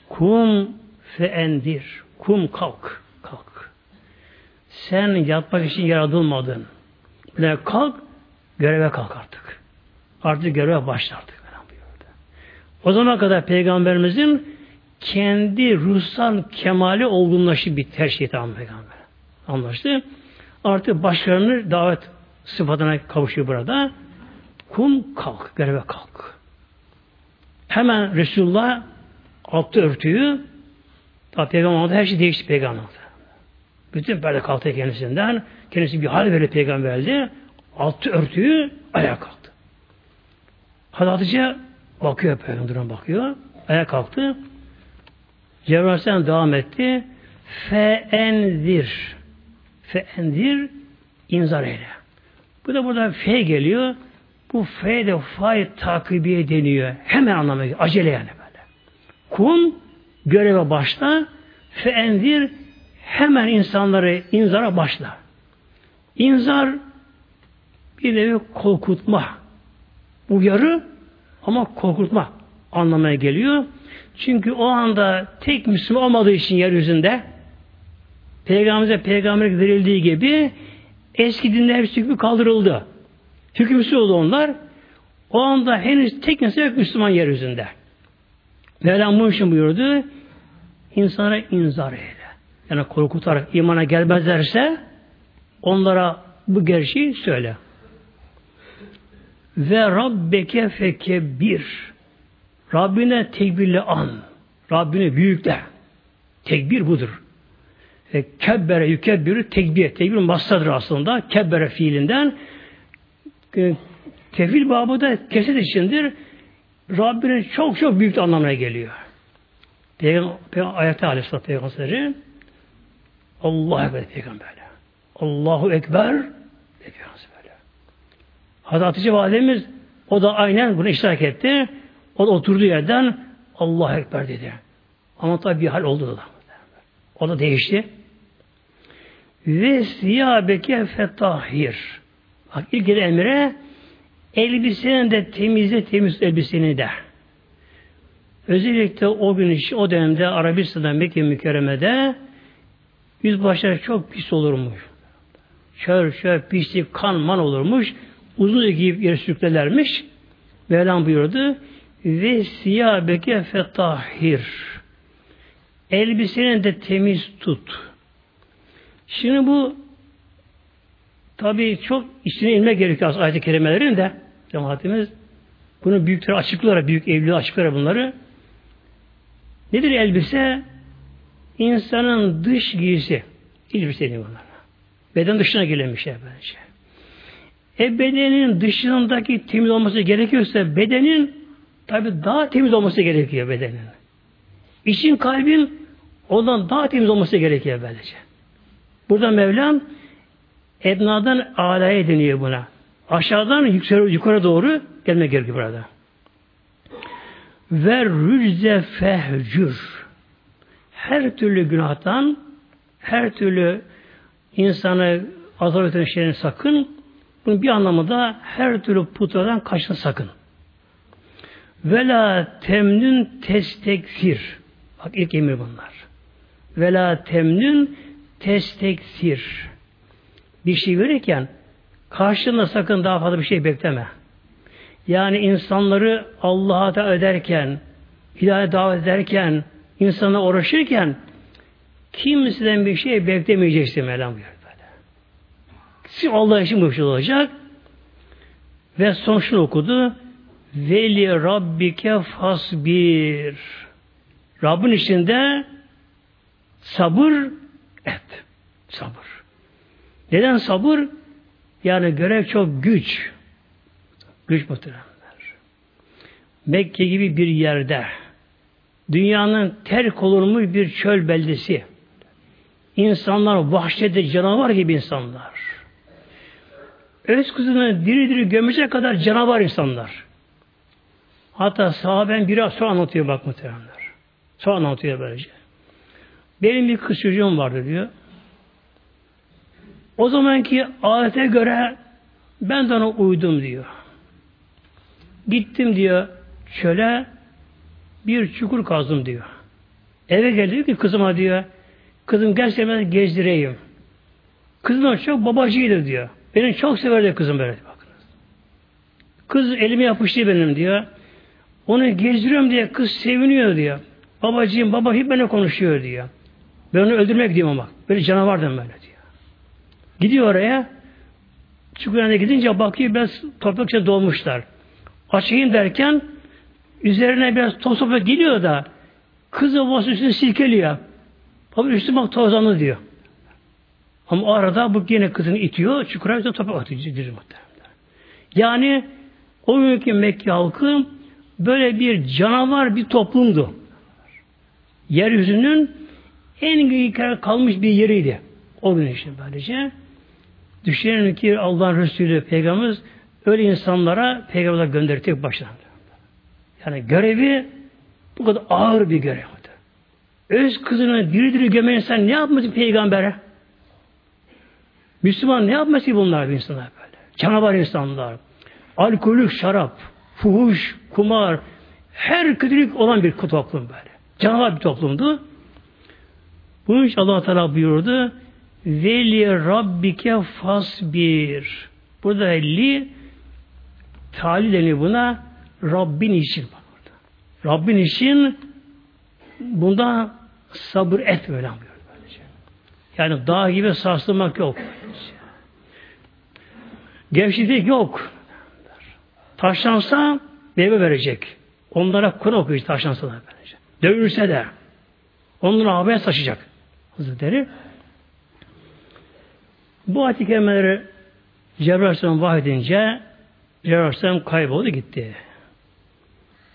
kum feendir. Kum kalk. Kalk. Sen yatmak için yaratılmadın. Böyle kalk, göreve kalk artık. Artık göreve başla artık. O zaman kadar Peygamberimizin kendi ruhsal kemali olgunlaşıp bitti her şey tamam Peygamber. Anlaştı. Artık başlarını davet sıfatına kavuşuyor burada. Kum kalk, göreve kalk. Hemen Resulullah attı örtüyü. Tabi Peygamber'de her şey değişti Peygamber'de. Bütün perde kalktı kendisinden. Kendisi bir hal verdi Peygamber'de. Attı örtüyü, ayağa kalktı. Hatice bakıyor Peygamber'e bakıyor. Ayağa kalktı. Cebrail Aleyhisselam devam etti. Feendir. Feendir inzar eyle. Bu da burada fe geliyor. Bu fe de fay takibiye deniyor. Hemen anlamaya Acele yani böyle. Kum göreve başla. Feendir hemen insanları inzara başla. İnzar bir nevi korkutma. Uyarı ama korkutma anlamaya geliyor. Çünkü o anda tek Müslüman olmadığı için yeryüzünde Peygamber'e peygamber verildiği gibi eski dinler hepsi hükmü kaldırıldı. Hükümsüz oldu onlar. O anda henüz tek insan yok Müslüman yeryüzünde. Mevlam bunun için buyurdu. İnsana inzar eyle. Yani korkutarak imana gelmezlerse onlara bu gerçeği söyle. Ve Rabbeke fekebbir. Rabbine tekbirle an. Rabbine büyükle. Tekbir budur. E, kebbere yükebbiru tekbir. Tekbir massadır aslında. Kebbere fiilinden. E, tefil babı da kesit içindir. Rabbinin çok çok büyük anlamına geliyor. Peygamber, Peygamber ayette aleyhissalatü peygamberi Allahu Ekber peygamberle. Allahu Ekber peygamber. Hazreti Hatice validemiz o da aynen bunu iştirak etti. O da oturduğu yerden Allah Ekber dedi. Ama tabi bir hal oldu da. O da değişti. Ve siyabeke fetahhir. Bak ilk emre elbisenin de temizle temiz elbiseni de. Özellikle o gün için o dönemde Arabistan'da Mekke mükerremede yüzbaşları çok pis olurmuş. Çör, çör, pislik, kan, man olurmuş. Uzun giyip yere sürüklerlermiş. Mevlam buyurdu ve siyabeke fetahhir. elbiseni de temiz tut. Şimdi bu tabi çok içine inme gerekiyor ayet-i kerimelerin de cemaatimiz bunu büyükleri açıklara, büyük evli açıklara bunları. Nedir elbise? İnsanın dış giysi. Elbise deniyor. Beden dışına gelen bir şey bence. E bedenin dışındaki temiz olması gerekiyorsa bedenin tabi daha temiz olması gerekiyor bedenin. İçin kalbin ondan daha temiz olması gerekiyor böylece. Burada Mevlam Edna'dan alaya deniyor buna. Aşağıdan yukarı, yukarı doğru gelmek gerekiyor burada. Ve rüzze fehcür. Her türlü günahtan, her türlü insanı azap eden şeyden sakın. Bunun bir anlamı da her türlü putlardan kaçın sakın. Vela temnün testekfir. Bak ilk emir bunlar. Vela temnün testekfir. Bir şey verirken karşılığında sakın daha fazla bir şey bekleme. Yani insanları Allah'a da ederken, hidayet davet ederken, insana uğraşırken kimseden bir şey beklemeyeceksin Mevlam buyuruyor Siz Allah için bu şey olacak. Ve son şunu okudu. Veli Rabbike fasbir. Rabbin içinde sabır et. Sabır. Neden sabır? Yani görev çok güç. Güç muhteremler. Mekke gibi bir yerde dünyanın terk olunmuş bir çöl beldesi. İnsanlar vahşede canavar gibi insanlar. Öz kızını diri diri gömecek kadar canavar insanlar. Hatta sahaben biri sonra anlatıyor bak muhteremler. Sonra anlatıyor böylece. Benim bir kız çocuğum vardı diyor. O zamanki adete göre ben de ona uydum diyor. Gittim diyor çöle bir çukur kazdım diyor. Eve geldi ki kızıma diyor kızım seni gezdireyim. Kızım çok babacıydı diyor. Beni çok severdi kızım böyle. Bakınız. Kız elime yapıştı benim diyor. Onu gezdiriyorum diye kız seviniyor diyor. Babacığım baba hep benimle konuşuyor diyor. Ben onu öldürmek gidiyorum ama. Böyle canavardım böyle diyor. Gidiyor oraya. Çukurhaneye gidince bakıyor biraz toprak içine dolmuşlar. Açayım derken üzerine biraz toz toprak geliyor da kızı babası üstünü silkeliyor. Baba üstü bak tozlandı diyor. Ama arada bu yine kızını itiyor. Çukura üstüne toprak atıyor. Yani o günkü Mekke halkı böyle bir canavar bir toplumdu. Yeryüzünün en kalmış bir yeriydi. O gün işte böylece. Düşünelim ki Allah'ın Resulü Peygamberimiz öyle insanlara Peygamber'e gönderir tek başına. Yani görevi bu kadar ağır bir görev. Öz kızını diri diri gömen insan ne yapmasın peygambere? Müslüman ne yapması bunlar bir insanlar böyle? Canavar insanlar. Alkolük, şarap, fuhuş, kumar, her kötülük olan bir toplum böyle. Canavar bir toplumdu. Bunun için allah Teala buyurdu. Veli Rabbike fasbir. Burada li tali deniyor buna Rabbin için. Rabbin için bunda sabır et böyle Yani dağ gibi sarsılmak yok. Gevşeklik yok. Taşlansa meyve verecek. Onlara konu okuyacak taşlansalar verecek. Dövülse de onları havaya taşıyacak. Hazretleri bu ayet-i kerimeleri Cebrail Aleyhisselam vahyedince Cebrail Aleyhisselam kayboldu gitti.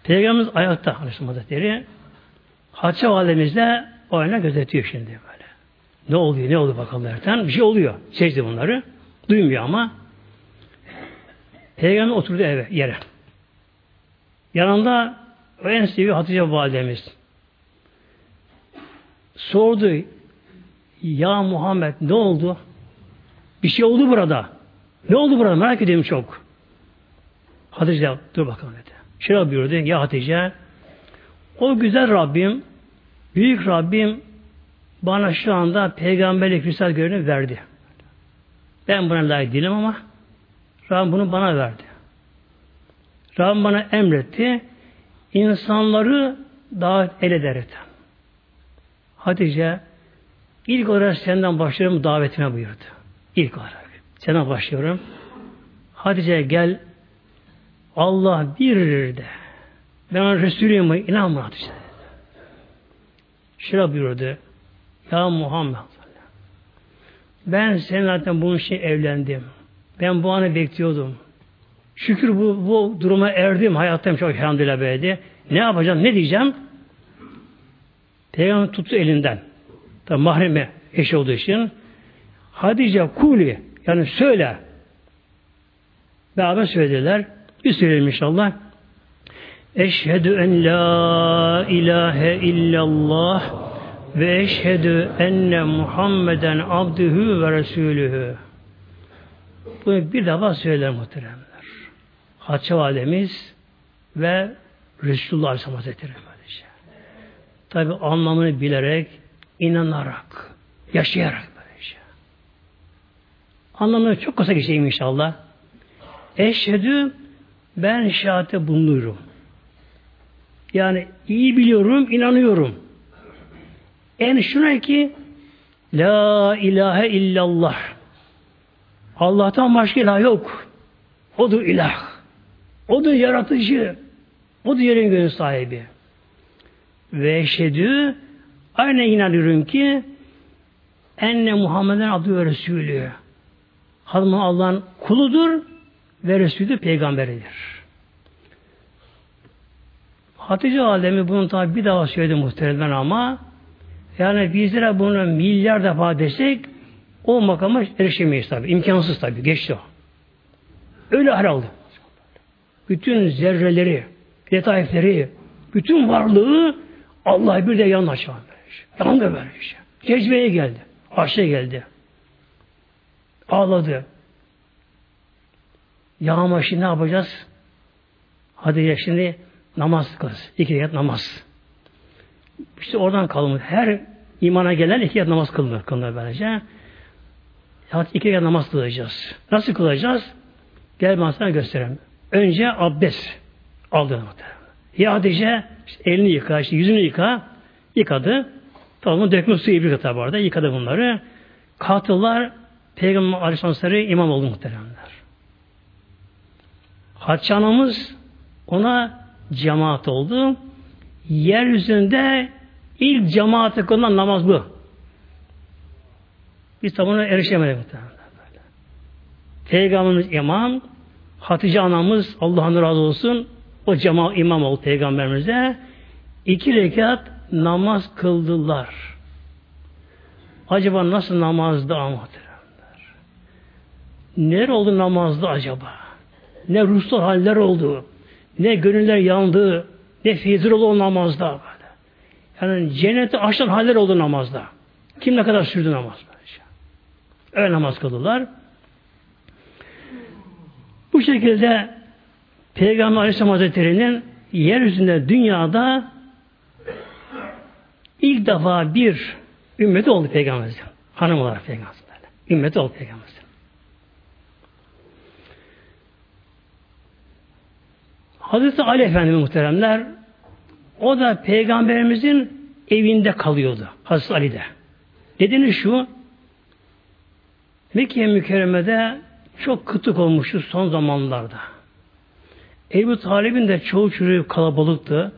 Peygamberimiz ayakta Aleyhisselam Hazretleri Hatice validemizle o ayna gözetiyor şimdi. Ne oluyor, ne oluyor bakalım derken bir şey oluyor. Secde bunları. Duymuyor ama. Peygamber oturdu eve, yere. Yanında o en sevdiği Hatice validemiz. Sordu, ya Muhammed ne oldu? Bir şey oldu burada. Ne oldu burada? Merak ediyorum çok. Hatice dur bakalım dedi. Şöyle buyurdu. Ya Hatice o güzel Rabbim büyük Rabbim bana şu anda peygamberlik risal görevini verdi. Ben buna layık değilim ama Rabbim bunu bana verdi. Rabbim bana emretti. insanları davet el ederek. Hatice ilk olarak senden başlıyorum davetime buyurdu. İlk olarak. Senden başlıyorum. Hatice gel Allah bir de. Ben Resulüyüm inanma Hatice. Şöyle buyurdu. Ya Muhammed ben senin zaten bunun için evlendim. Ben bu anı bekliyordum. Şükür bu, bu duruma erdim. Hayatım çok elhamdülillah böyleydi. Ne yapacağım, ne diyeceğim? Peygamber tuttu elinden. Tabi mahreme eş olduğu için. Hadice kuli yani söyle. Beraber söylediler. Bir söyleyelim inşallah. Eşhedü en la ilahe illallah ve eşhedü enne Muhammeden abdühü ve resulühü. Bunu bir defa söyler muhteremler. Hatice Validemiz ve Resulullah Aleyhisselam Hazretleri böylece. Tabi anlamını bilerek, inanarak, yaşayarak böylece. Anlamını çok kısa geçeyim inşallah. Eşhedü ben şahate bulunuyorum. Yani iyi biliyorum, inanıyorum. En şuna ki La ilahe illallah. Allah'tan başka ilah yok. Odur ilah. Odur yaratıcı. Odur yerin gönül sahibi. Ve eşhedü aynı inanıyorum ki enne Muhammeden adı ve Resulü. Hazreti Allah'ın kuludur ve Resulü peygamberidir. Hatice Alemi bunu tabi bir daha söyledi muhtemelen ama yani bizlere bunu milyar defa desek o makama erişemeyiz tabi. İmkansız tabi. Geçti o. Öyle hal. Bütün zerreleri, letaifleri, bütün varlığı Allah bir de yanına Yandı böyle işte. Cezbeye geldi. Aşağı geldi. Ağladı. Yağma şimdi ne yapacağız? Hadi ya şimdi namaz kılacağız. İki rekat namaz. İşte oradan kalmış. Her imana gelen iki rekat namaz kılınır. Kılınır böylece. Hatta iki rekat namaz kılacağız. Nasıl kılacağız? Gel ben sana göstereyim. Önce abdest aldı. Ya Hatice işte elini yıka, işte yüzünü yıka. Yıkadı. Tamam dökme suyu bir kata vardı. Yıkadı bunları. Katıllar Peygamber Aleyhisselatü imam oldu muhteremler. Hatice ona cemaat oldu. Yeryüzünde ilk cemaate konulan namaz bu. Biz tam ona erişemedik. Peygamberimiz imam, Hatice anamız Allah'ın razı olsun o cemaat imam oldu peygamberimize. iki rekat namaz kıldılar. Acaba nasıl namazdı muhteremler? Neler oldu namazda acaba? Ne ruhsal haller oldu? Ne gönüller yandı? Ne fizir oldu namazda? Yani cenneti açtan haller oldu namazda. Kim ne kadar sürdü namaz? Öyle namaz kıldılar. Bu şekilde Peygamber Aleyhisselam Hazretleri'nin yeryüzünde dünyada ilk defa bir ümmeti oldu Peygamber Hanım olarak Peygamber Ümmeti oldu Peygamber Hazreti Ali Efendimiz muhteremler o da peygamberimizin evinde kalıyordu. Hazreti Ali'de. Nedeni şu Mekke mükerremede çok kıtık olmuştu son zamanlarda. Ebu Talib'in de çoğu çocuğu kalabalıktı.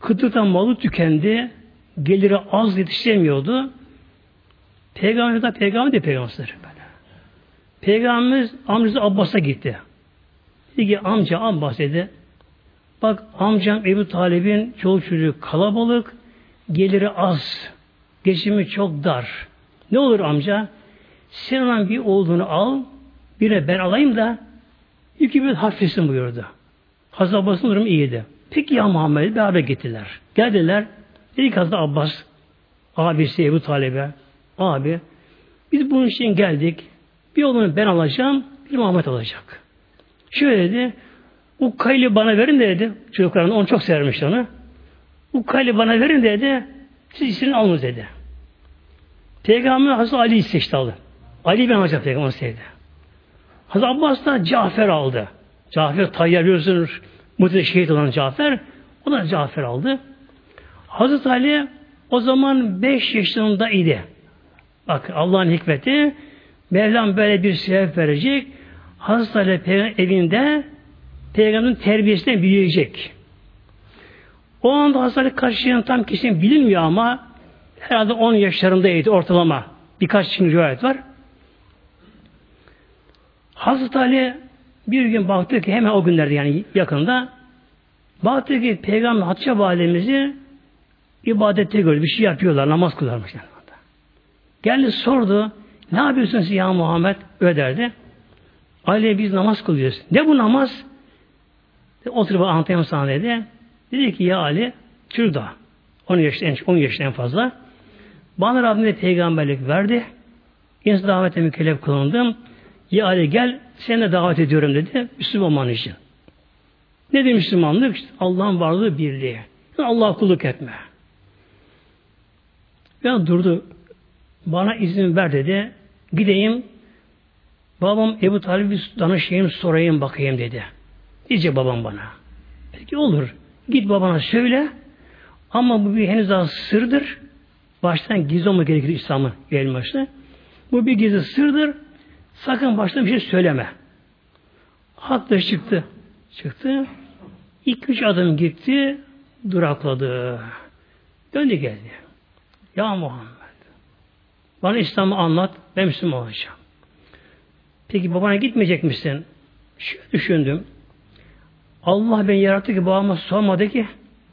Kıtlıktan malı tükendi. Geliri az yetişemiyordu. Peygamber de peygamber de peygamber. Peygamberimiz amcası Abbas'a gitti. Dedi ki amca Abbas dedi. Bak amcam Ebu Talib'in çoğu çocuğu kalabalık, geliri az, geçimi çok dar. Ne olur amca? Sen bir oğlunu al, birine ben alayım da yükü bir hafiflesin buyurdu. Hazreti Abbas'ın durumu iyiydi. Peki ya Muhammed beraber gittiler. Geldiler. Dedi ki Hazreti Abbas abisi Ebu Talib'e abi biz bunun için geldik. Bir oğlunu ben alacağım, bir Muhammed alacak. Şöyle dedi Ukkayli bana verin de dedi. Çocuklarını onu çok severmiş onu. Ukkayli bana verin de dedi. Siz istediğini alınız dedi. Peygamber Hazreti Ali seçti aldı. Ali ben alacak Peygamber sevdi. Hazreti Abbas da Cafer aldı. Cafer Tayyar biliyorsunuz mutlaka şehit olan Cafer. O da Cafer aldı. Hazreti Ali o zaman beş yaşında idi. Bak Allah'ın hikmeti Mevlam böyle bir sebep verecek. Hazreti Ali evinde Peygamberin terbiyesine büyüyecek. O anda hastalık yaşında tam kesin bilinmiyor ama herhalde 10 yaşlarındaydı ortalama. Birkaç için rivayet var. Hazreti Ali bir gün baktı ki hemen o günlerde yani yakında baktı ki Peygamber Hatice validemizi ibadette gördü. Bir şey yapıyorlar. Namaz kılarmış. Yani. Geldi sordu. Ne yapıyorsun siz ya Muhammed? Öyle derdi. Ali biz namaz kılıyoruz. Ne bu namaz? Oturup anlatayım sana dedi. Ki ya Ali şurada 10 yaşında, 10 yaşında en fazla. Bana Rabbim de peygamberlik verdi. İnsan davete mükellef kılındım. Ya Ali gel seni de davet ediyorum dedi. Müslüman için. Ne demiş Müslümanlık? İşte Allah'ın varlığı birliği. Allah kulluk etme. Ya durdu. Bana izin ver dedi. Gideyim. Babam Ebu Talib'i danışayım sorayım bakayım dedi. Diyecek babam bana. Peki olur. Git babana söyle. Ama bu bir henüz daha sırdır. Baştan gizli olma gerekir İslam'ın gelmesi. Bu bir gizli sırdır. Sakın baştan bir şey söyleme. Hatta çıktı. Çıktı. İki üç adım gitti. Durakladı. Döndü geldi. Ya Muhammed. Bana İslam'ı anlat. Ben Müslüman olacağım. Peki babana gitmeyecek misin? Şu düşündüm. Allah beni yarattı ki babama sormadı ki.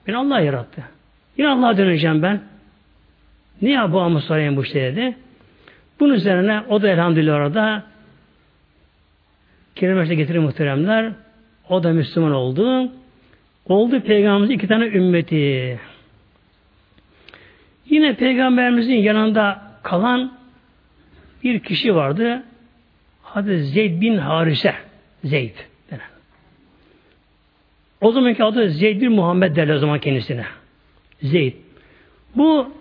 Beni Allah yarattı. Yine Allah'a döneceğim ben. Niye babamı sorayım bu şey dedi. Bunun üzerine o da elhamdülillah orada kelimesine getirir muhteremler. O da Müslüman oldu. Oldu Peygamberimizin iki tane ümmeti. Yine Peygamberimizin yanında kalan bir kişi vardı. Adı Zeyd bin Harise. Zeyd. O zamanki adı Zeyd bin Muhammed derler o zaman kendisine. Zeyd. Bu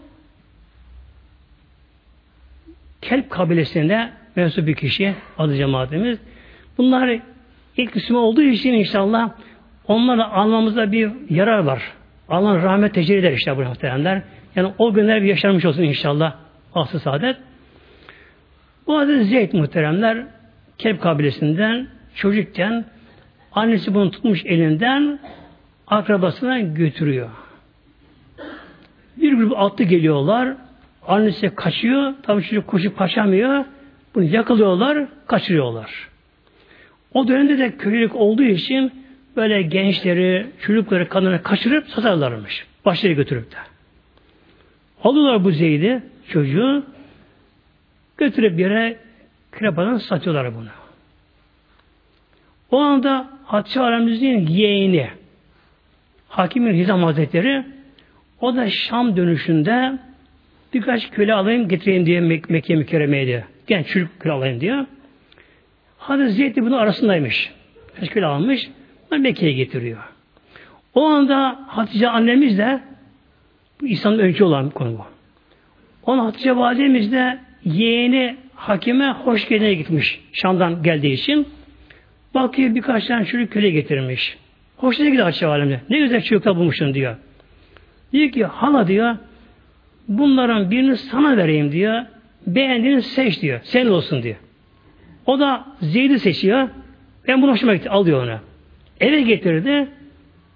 Kelp kabilesinde mensup bir kişi adı cemaatimiz. Bunlar ilk Müslüman olduğu için inşallah onlarla almamızda bir yarar var. Allah rahmet tecelli eder işte bu muhtemelenler. Yani o günler bir yaşanmış olsun inşallah. Aslı saadet. Bu adı Zeyd muhteremler Kelp kabilesinden çocukken annesi bunu tutmuş elinden akrabasına götürüyor. Bir grup atlı geliyorlar. Annesi kaçıyor. Tabii çocuk koşup kaçamıyor. Bunu yakalıyorlar, kaçırıyorlar. O dönemde de köylülük olduğu için böyle gençleri, çocukları, kadınları kaçırıp satarlarmış. Başları götürüp de. Alıyorlar bu Zeyd'i, çocuğu, götürüp bir yere krepadan satıyorlar bunu. O anda Hatice Alemimizin yeğeni, Hakimin Hizam Hazretleri, o da Şam dönüşünde birkaç köle alayım getireyim diye Mek Mekke mükerremeye diye. Genç çocuk köle alayım diyor. Hazreti Zeyd de bunun arasındaymış. Birkaç köle almış. Mekke'ye getiriyor. O anda Hatice annemiz de bu İslam'ın önce olan bir konu bu. Onun Hatice validemiz de yeğeni hakime hoş gelene gitmiş. Şam'dan geldiği için. Bakıyor birkaç tane çocuk köle getirmiş. Hoşuna gidiyor Hatice validemiz. Ne güzel çocuklar bulmuşsun diyor. Diyor ki hala diyor bunların birini sana vereyim diyor. Beğendiğini seç diyor. Senin olsun diyor. O da Zeyd'i seçiyor. Ben bunu hoşuma gitti. Al diyor onu. Eve getirdi.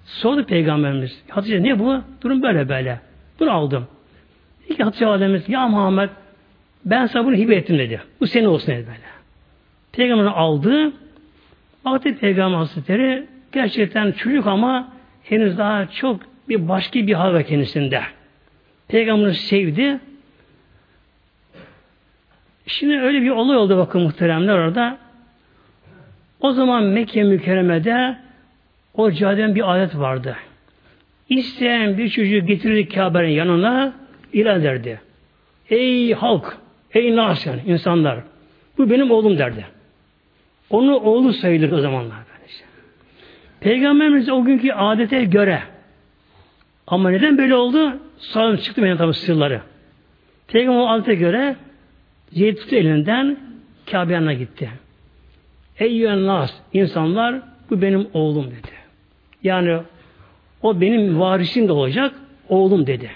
Sordu peygamberimiz. Hatice ne bu? Durum böyle böyle. Bunu aldım. Dedi ki Hatice Validemiz ya Muhammed ben sana bunu hibe ettim dedi. Bu senin olsun dedi böyle. Peygamber aldı. Baktı Peygamber Hazretleri gerçekten çocuk ama henüz daha çok bir başka bir hal var kendisinde. Peygamber'i sevdi. Şimdi öyle bir olay oldu bakın muhteremler orada. O zaman Mekke mükerremede o caden bir adet vardı. İsteyen bir çocuğu getirirdi Kabe'nin yanına ilan derdi. Ey halk, ey nas yani insanlar, bu benim oğlum derdi. Onu oğlu sayılır o zamanlar. Peygamberimiz o günkü adete göre ama neden böyle oldu? Sağım çıktı benim tabi sırları. Peygamber o adete göre Zeyd elinden Kabe yanına gitti. Ey nas, insanlar bu benim oğlum dedi. Yani o benim varisim de olacak oğlum dedi.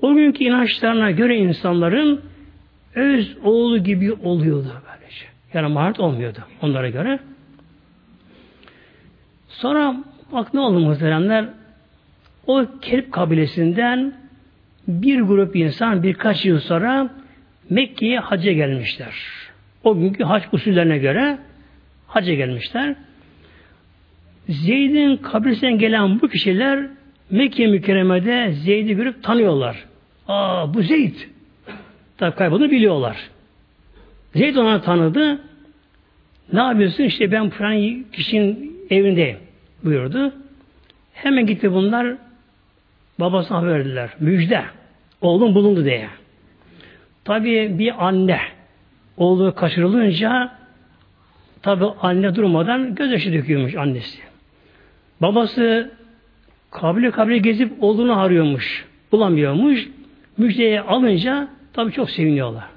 O günkü inançlarına göre insanların öz oğlu gibi oluyordu. Yani maharet olmuyordu onlara göre. Sonra bak ne oldu muhteremler? O Kelp kabilesinden bir grup insan birkaç yıl sonra Mekke'ye hacca gelmişler. O günkü hac usullerine göre hacca gelmişler. Zeyd'in kabrisinden gelen bu kişiler Mekke mükerremede Zeyd'i görüp tanıyorlar. Aa bu Zeyd. Tabi kaybolduğunu biliyorlar. Zeyd ona tanıdı. Ne yapıyorsun? İşte ben falan kişinin evindeyim buyurdu. Hemen gitti bunlar babasına haber verdiler. Müjde. Oğlum bulundu diye. Tabi bir anne oğlu kaçırılınca tabi anne durmadan gözyaşı döküyormuş annesi. Babası kabile kabile gezip oğlunu arıyormuş. Bulamıyormuş. Müjdeyi alınca tabi çok seviniyorlar.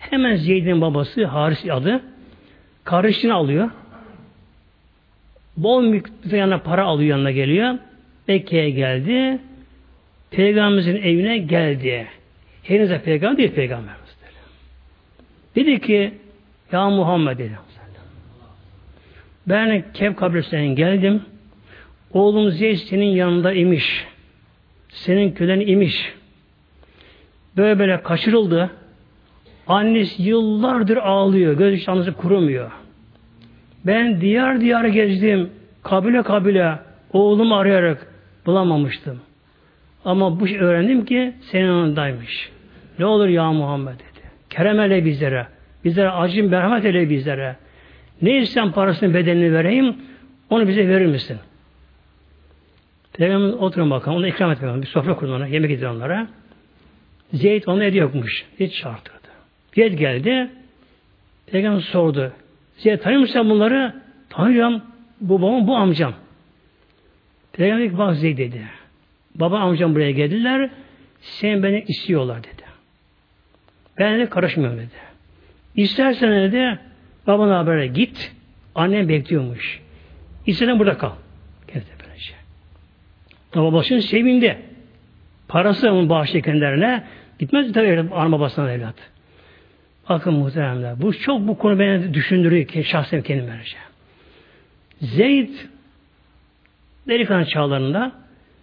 Hemen Zeyd'in babası Haris adı kardeşini alıyor. Bol miktarına para alıyor yanına geliyor. Mekke'ye geldi. Peygamberimizin evine geldi. Henüz peygamber değil peygamberimiz. Dedi ki ya Muhammed dedi. Ben Kev kabrisinden geldim. Oğlum Zeyd senin yanında imiş. Senin kölen imiş. Böyle böyle kaçırıldı. Annesi yıllardır ağlıyor. Göz anısı kurumuyor. Ben diyar diyar gezdim. Kabile kabile oğlumu arayarak bulamamıştım. Ama bu şey öğrendim ki senin yanındaymış. Ne olur ya Muhammed dedi. Kerem ele bizlere. Bizlere acım merhamet ele bizlere. Ne istersen parasını bedelini vereyim. Onu bize verir misin? Peygamber oturun bakalım. Onu ikram etmiyor. Bir sofra kurun ona. Yemek ediyor onlara. Zeyd onu hediye yokmuş. Hiç çağırtırdı. Zeyd geldi. Peygamber sordu. Zeyd tanıyor musun bunları? Tanıyorum. Bu babam, bu amcam. Peygamber dedi bak Zeyd dedi. Baba amcam buraya geldiler. Sen beni istiyorlar dedi. Ben de karışmıyorum dedi. İstersen dedi babana habere git. Annem bekliyormuş. İstersen burada kal. Geldi böylece. Ama babasının sevindi. Parası onun bağışlı kendilerine. Gitmez tabii ana babasına evlat. Bakın muhteremler. Bu çok bu konu beni düşündürüyor ki şahsen kendim vereceğim. Zeyd delikanlı çağlarında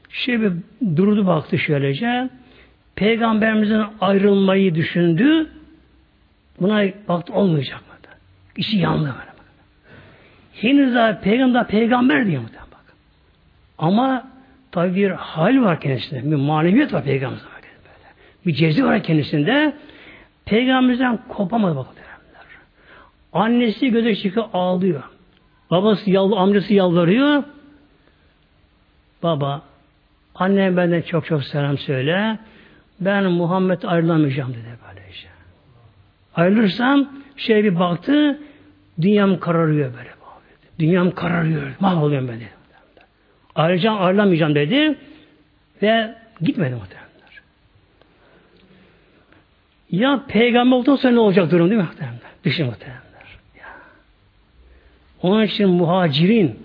şey bir durdu baktı şöylece. Peygamberimizin ayrılmayı düşündü. Buna baktı olmayacak mı? İşi yandı böyle. Henüz daha peygamber peygamber diyor mu? Bak. Ama tabi bir hal var kendisinde. Bir maneviyat var peygamber. Böyle. Bir cezi var kendisinde. Peygamberimizden kopamadı bakın. Annesi göze çıkıyor ağlıyor. Babası yalvar, amcası yalvarıyor. Baba, annem benden çok çok selam söyle. Ben Muhammed ayrılamayacağım dedi böyle işte. Ayrılırsam şey bir baktı, dünyam kararıyor böyle. Dünyam kararıyor. Mahvoluyorum ben dedi. Ayrıca ayrılamayacağım dedi ve gitmedi muhtemelenler. Ya peygamber olduktan sonra ne olacak durum değil mi? Düşün muhtemelenler. Onun için muhacirin,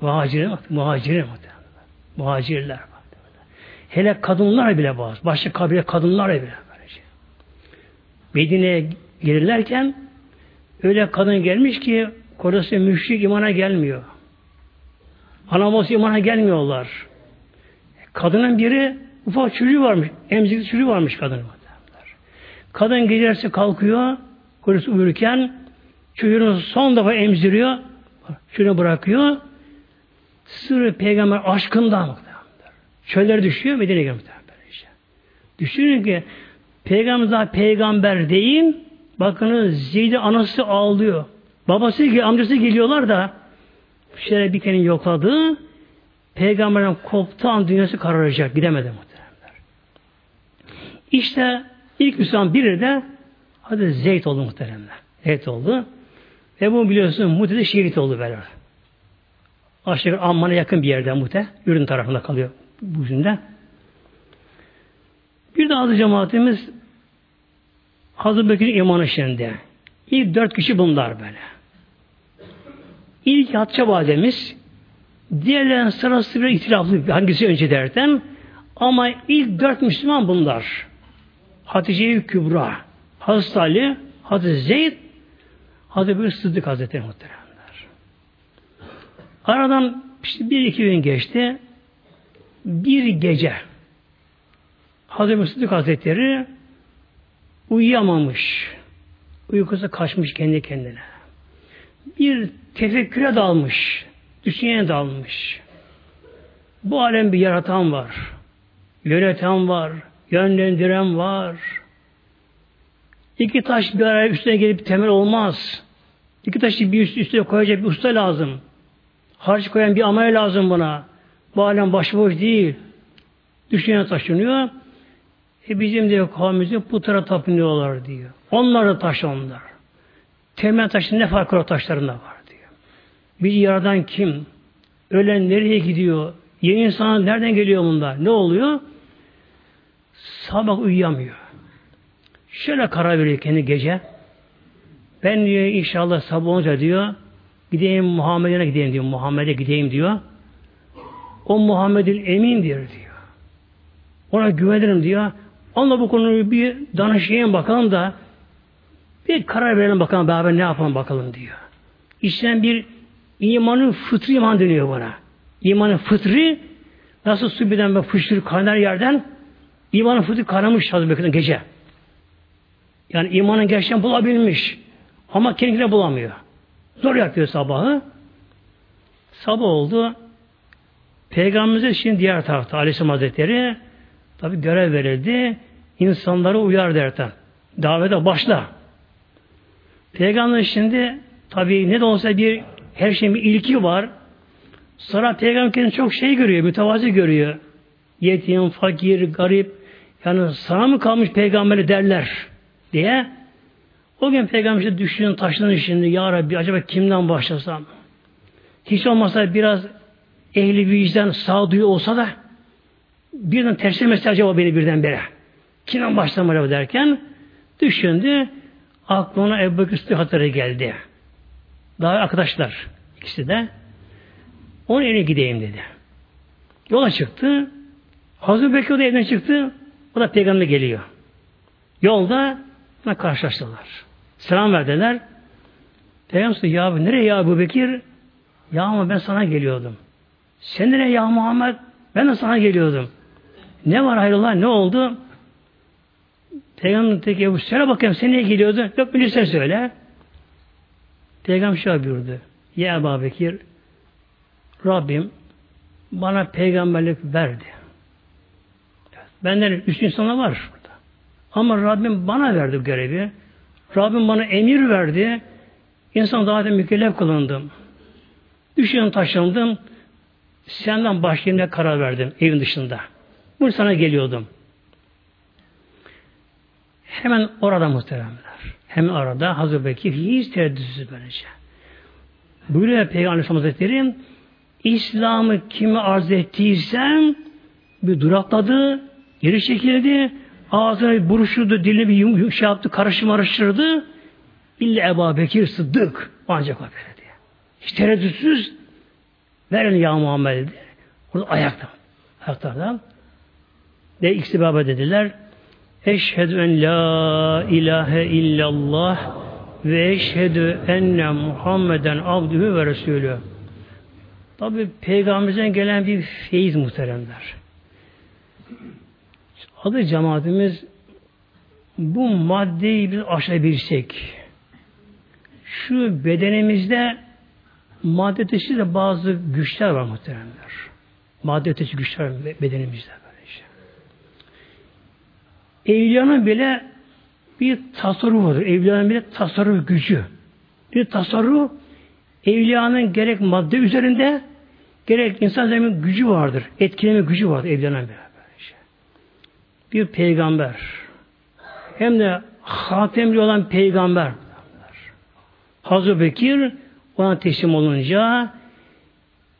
muhacirin, muhacirin muhtemelenler. Muhacirler. Hele kadınlar bile bazı. Başka kabile kadınlar bile böylece. Medine'ye gelirlerken öyle kadın gelmiş ki kocası müşrik imana gelmiyor. Anabası imana gelmiyorlar. Kadının biri ufak çocuğu varmış. Emzikli çocuğu varmış kadının. Kadın gelirse kalkıyor. Kocası uyurken çocuğunu son defa emziriyor. Şunu bırakıyor. Sırrı peygamber aşkından Çöller düşüyor Medine'ye gelmiş. Düşünün ki peygamber daha peygamber değil bakınız Zeyd'i anası ağlıyor. Babası amcası geliyorlar da şöyle bir kere yokladı. Peygamberden koptu dünyası kararacak. Gidemedi muhteremler. İşte ilk Müslüman biri de hadi Zeyd oldu muhteremler. Zeyd oldu. Ve bu biliyorsun Mute'de şehit oldu böyle. Aşağı Amman'a yakın bir yerde Mute. Ürün tarafında kalıyor bu yüzünden. Bir de azı cemaatimiz Hazreti Bekir'in imanı şimdi. İlk dört kişi bunlar böyle. İlk Hatice validemiz diğerlerinin sırası bir itiraflı hangisi önce derden Ama ilk dört Müslüman bunlar. Hatice-i Kübra, Hazreti Ali, Hazreti Zeyd, Hazreti bir Sıddık Hazretleri muhteremler. Aradan işte bir iki gün geçti. Bir gece Hazreti Sıddık Hazretleri uyuyamamış. Uykusu kaçmış kendi kendine. Bir tefekküre dalmış. Düşünceye dalmış. Bu alem bir yaratan var. Yöneten var. Yönlendiren var. İki taş bir araya üstüne gelip temel olmaz. İki taşı bir üst üstüne koyacak bir usta lazım. Harç koyan bir amel lazım buna. Bu alem başıboş değil. Düşünce taşınıyor. E bizim de kavmimizin putara tapınıyorlar diyor. Onlar da taş onlar. Temel taşın ne farkı o taşlarında var diyor. Bizi yaradan kim? Ölen nereye gidiyor? Yeni insan nereden geliyor bunlar? Ne oluyor? Sabah uyuyamıyor. Şöyle karar veriyor kendi gece. Ben diyor inşallah sabah olunca diyor gideyim Muhammed'e gideyim diyor. Muhammed'e gideyim diyor. O Muhammed'in emindir diyor. Ona güvenirim diyor. Onunla bu konuyu bir danışayım bakalım da bir karar verelim bakalım beraber ne yapalım bakalım diyor. İşten bir imanın fıtri iman deniyor bana. İmanın fıtri nasıl su birden ve fışır kaynar yerden imanın fıtri kaynamış Hazreti gece. Yani imanın gerçekten bulabilmiş. Ama kendine bulamıyor. Zor yapıyor sabahı. Sabah oldu. Peygamberimize şimdi diğer tarafta Aleyhisselam Hazretleri tabi görev verildi. İnsanları uyar derken. Davete başla. Peygamber şimdi tabi ne de olsa bir her şeyin bir ilki var. Sonra peygamber çok şey görüyor, mütevazi görüyor. Yetim, fakir, garip. Yani sana mı kalmış peygamberi derler diye. O gün peygamber işte düşünün, taşının şimdi ya Rabbi acaba kimden başlasam? Hiç olmazsa biraz ehli vicdan sağduyu olsa da birden terslemesi acaba beni birdenbire. Kimden başlasam acaba derken düşündü. Aklına Ebu Bekir Sıddık geldi. Daha arkadaşlar ikisi de. Onun evine gideyim dedi. Yola çıktı. Hazreti Bekir de evden çıktı. Da peygamber geliyor. Yolda karşılaştılar. Selam verdiler. Peygamber ya nereye ya Ebu Bekir? Ya ama ben sana geliyordum. Sen nereye ya Muhammed? Ben de sana geliyordum. Ne var hayrola? Ne oldu? Peygamber teki Ebu söyle bakayım sen niye geliyordun? Yok bilirsen söyle. Peygamber şöyle buyurdu. Ya Ebu Bekir Rabbim bana peygamberlik verdi. Benden üst insanlar var burada. Ama Rabbim bana verdi bu görevi. Rabbim bana emir verdi. İnsan daha da mükellef kılındım. Düşünün taşındım. Senden başlayayım karar verdim evin dışında. Bu sana geliyordum. Hemen orada muhteremler. Hemen orada Hazreti Bekir hiç tereddütsüz böylece. Buyuruyor Peygamber Aleyhisselam Hazretleri İslam'ı kimi arz ettiysen bir durakladı, geri çekildi, ağzına bir buruşturdu, dilini bir yum, şey yaptı, karışım araştırdı. İlla Ebu Bekir Sıddık ancak o böyle diye. Hiç tereddütsüz verin ya Muhammed dedi. Orada ayakta. Ayaklardan. Ve ikisi beraber dediler. Eşhedü en la ilahe illallah ve eşhedü enne Muhammeden abdühü ve resulü. Tabi peygamberimizden gelen bir feyiz muhteremler. Adı cemaatimiz bu maddeyi bir aşabilsek şu bedenimizde madde ötesi de bazı güçler var muhteremler. Madde ötesi güçler bedenimizde. Böylece. Evliyanın bile bir tasarruf vardır. Evliyanın bile tasarruf gücü. Bir tasarruf evliyanın gerek madde üzerinde gerek insan üzerinde gücü vardır. Etkileme gücü vardır evliyanın bile. Bir peygamber hem de hatemli olan peygamber Hazreti Bekir ona teslim olunca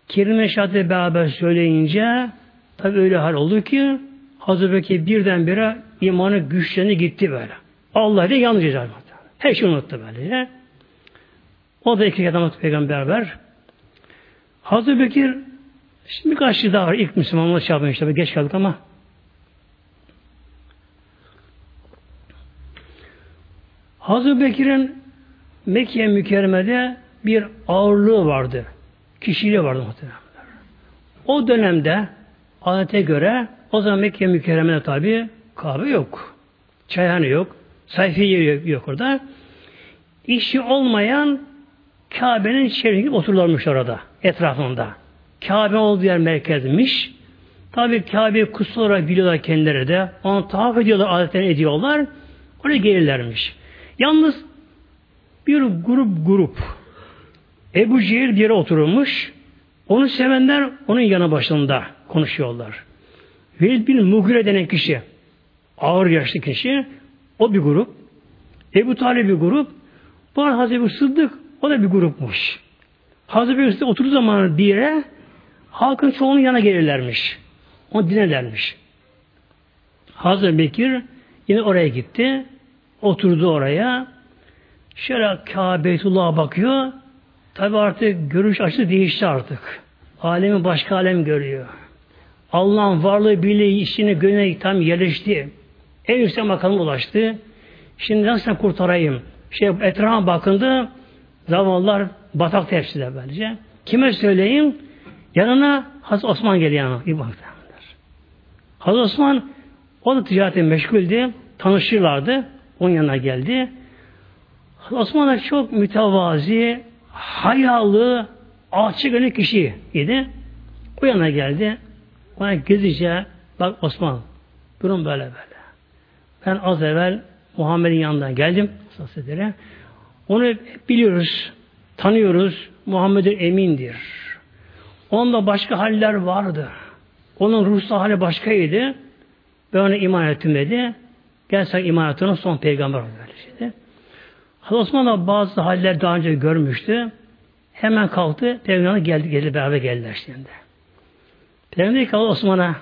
kelime şehadetle beraber söyleyince tabi öyle hal oldu ki Hazreti Bekir birdenbire imanı güçlerini gitti böyle. Allah ile yalnız cezayı Her şeyi unuttu böyle. O da iki adam peygamber beraber. Hazreti Bekir şimdi birkaç daha var. İlk Müslümanlığı şey tabi geç kaldık ama Hazreti Bekir'in Mekke mükerremede bir ağırlığı vardı. Kişiliği vardı muhtemelen. O dönemde adete göre o zaman Mekke mükerremede tabi kahve yok. Çayhane yok. Sayfiye yok, yok orada. İşi olmayan Kabe'nin çevresinde otururlarmış orada. Etrafında. Kabe olduğu yer merkezmiş. Tabi Kabe'yi kutsal olarak biliyorlar kendileri de. Onu tavaf ediyorlar, adetlerini ediyorlar. Oraya gelirlermiş. Yalnız bir grup grup Ebu Cehil bir yere oturulmuş. Onu sevenler onun yanı başında konuşuyorlar. Velid bin Mugire denen kişi ağır yaşlı kişi o bir grup. Ebu Talib bir grup. Bu arada Hazreti Sıddık o da bir grupmuş. Hazreti Sıddık oturduğu zaman bir yere halkın çoğunun yana gelirlermiş. Onu dinlerlermiş. Hazreti Bekir yine oraya gitti. Oturdu oraya. Şöyle Kabe'tullah'a bakıyor. Tabi artık görüş açısı değişti artık. Alemi başka alem görüyor. Allah'ın varlığı, birliği, işini gönlüne tam yerleşti. En yüksek makamına ulaştı. Şimdi nasıl kurtarayım? Şey etrafa bakındı. Zavallılar batak tepside bence. Kime söyleyeyim? Yanına Hazreti Osman geliyor yanına. Baktı. Hazreti Osman o da ticarete meşguldü. Tanışırlardı. Onun yanına geldi. Osman da çok mütevazi, hayalı, alçı gönül kişiydi. O yana geldi. Bana gizlice bak Osman durum böyle böyle. Ben az evvel Muhammed'in yanından geldim. Saseder'e. Onu biliyoruz, tanıyoruz. Muhammed'in emindir. Onda başka haller vardı. Onun ruhsal hali başkaydı. Ben ona iman ettim dedi. Gel sen iman ettiğine son peygamber böyle şeydi. Hazreti Osman bazı haller daha önce görmüştü. Hemen kalktı. Peygamber geldi, geldi beraber geldiler şimdi. Peygamber dedi ki Osman'a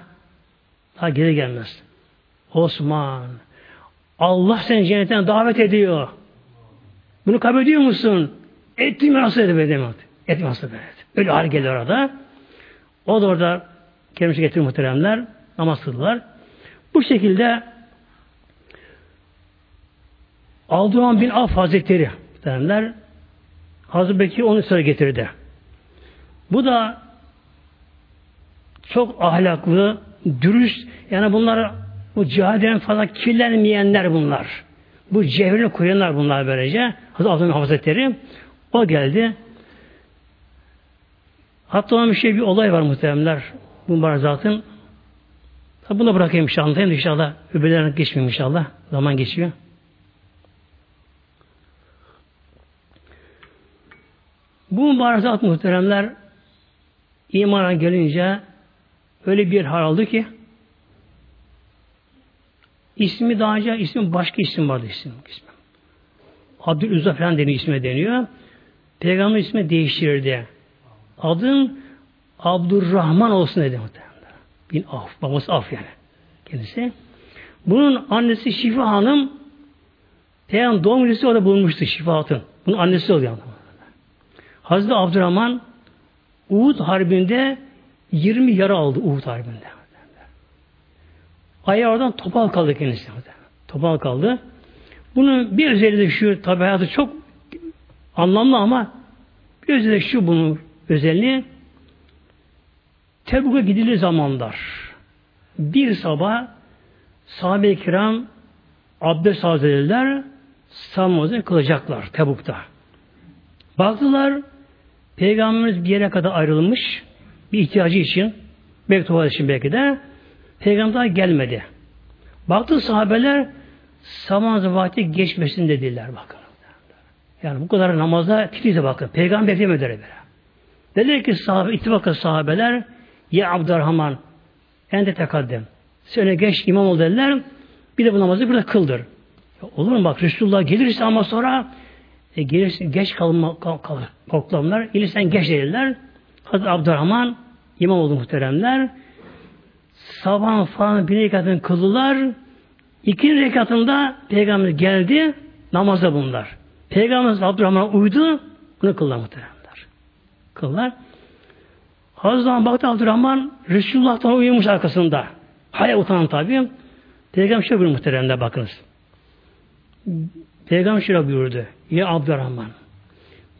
daha geri gelmez. Osman Allah seni cennetten davet ediyor. Bunu kabul ediyor musun? Ettim nasıl edemedi. Ettim nasıl edip Öyle hal geldi orada. O da orada kendisi getiriyor muhteremler. Namaz kıldılar. Bu şekilde Aldıran bin Af Hazretleri derler. Hazreti Bekir onu sıra getirdi. Bu da çok ahlaklı, dürüst, yani bunlar bu cihaden falan kirlenmeyenler bunlar. Bu cevherini koyanlar bunlar böylece. Hazreti Abdülhamid Hazretleri o geldi. Hatta bir şey bir olay var muhteremler. Bu mübarek Bunu bırakayım inşallah. Anlatayım inşallah. Öbürlerine geçmeyeyim inşallah. Zaman geçiyor. Bu mübarek muhteremler imana gelince öyle bir hal aldı ki ismi daha önce ismi başka isim vardı isim. ismi. Abdülüzza falan deniyor ismi deniyor. Peygamber ismi değiştirirdi. Adın Abdurrahman olsun dedi muhtemelen. Bin Af, babası Af yani. Kendisi. Bunun annesi Şifa Hanım Peygamber doğum günü orada bulunmuştu Şifa Hatun. Bunun annesi oluyor. Hazreti Abdurrahman Uhud Harbi'nde 20 yara aldı Uhud Harbi'nde. Ayağı oradan topal kaldı kendisi. Topal kaldı. Bunun bir özelliği şu, tabi hayatı çok anlamlı ama bir özelliği şu bunun özelliği Tebuk'a gidilir zamanlar bir sabah sahabe-i kiram abdest hazırlar savunmazı kılacaklar Tebuk'ta. Baktılar Peygamberimiz bir yere kadar ayrılmış bir ihtiyacı için mektubat için belki de Peygamber gelmedi. Baktı sahabeler sabah vakti geçmesin dediler bakın. Yani bu kadar namaza titize bakın. Peygamber beklemediler böyle. Dediler ki sahabe, ittifakı sahabeler ya Abdurrahman ende tekaddem. Sen geç imam ol dediler. Bir de bu namazı burada kıldır. Ya olur mu bak Resulullah gelirse ama sonra e, gelirsin, geç kalma, kal, kal, korktular. Gelirsen geç dediler. Hazreti Abdurrahman imam oldu muhteremler. Sabah falan bir rekatını kıldılar. İkinci rekatında Peygamber geldi. Namaza bunlar. Peygamber Abdurrahman uydu. Bunu kıldılar muhteremler. Kıldılar. Hazreti baktı Abdurrahman Resulullah'tan uyumuş arkasında. Hala utanan tabi. Peygamber şöyle bir muhteremler bakınız. Peygamber şöyle buyurdu. Ya Abdurrahman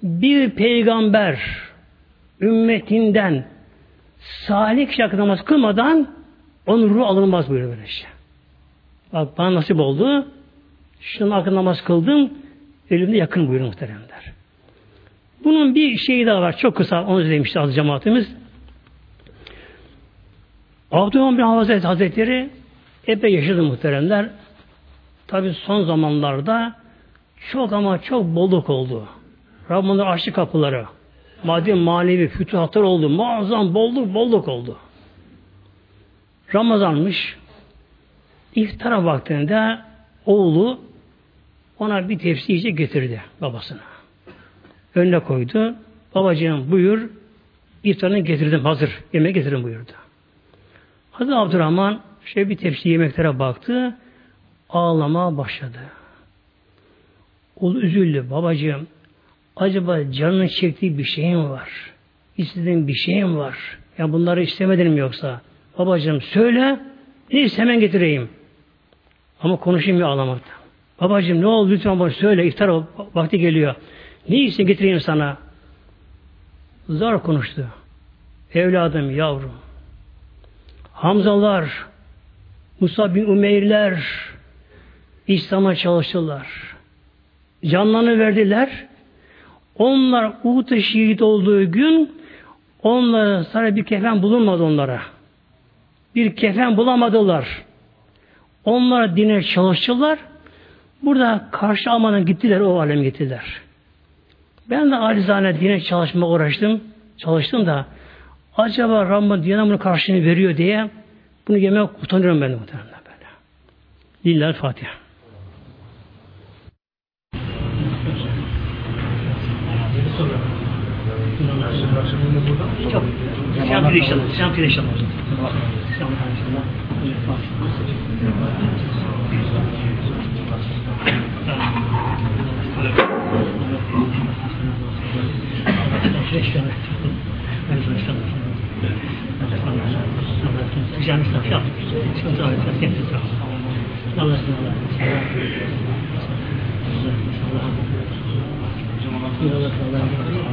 bir peygamber ümmetinden salih kişi namaz kılmadan onun ruhu alınmaz buyuruyor böyle şey. Bak bana nasip oldu. Şunun hakkında namaz kıldım. Elimde yakın buyuruyor muhteremler. Bunun bir şeyi daha var. Çok kısa onu demişti az cemaatimiz. Abdülhamid bin Hazretleri epey yaşadı muhteremler. Tabi son zamanlarda çok ama çok bolluk oldu. Rabbim açtı kapıları. Maddi manevi fütuhatlar oldu. Muazzam bolluk bolluk oldu. Ramazanmış. İftara vaktinde oğlu ona bir tepsi yiyecek getirdi babasına. Önüne koydu. Babacığım buyur iftarını getirdim hazır. Yemek getirdim buyurdu. Hazreti Abdurrahman şey bir tepsi yemeklere baktı. Ağlama başladı. Oğlu üzüldü. Babacığım acaba canının çektiği bir şeyim var? İstediğin bir şeyim var? Ya bunları istemedin mi yoksa? Babacığım söyle neyse hemen getireyim. Ama konuşayım ya ağlamakta. Babacığım ne oldu lütfen bana söyle iftar vakti geliyor. Ne isteyin getireyim sana? Zar konuştu. Evladım yavrum. Hamzalar, Musa bin Umeyrler İslam'a çalıştılar. Canlarını verdiler. Onlar Uhud'da şehit olduğu gün onlara sana bir kefen bulunmadı onlara. Bir kefen bulamadılar. Onlar dine çalıştılar. Burada karşı amana gittiler, o alem gittiler. Ben de acizane dine çalışma uğraştım. Çalıştım da acaba Rabbim dine bunun karşılığını veriyor diye bunu yemek utanıyorum ben de muhtemelen böyle. Lillahi Fatiha. السلام كده ان شاء الله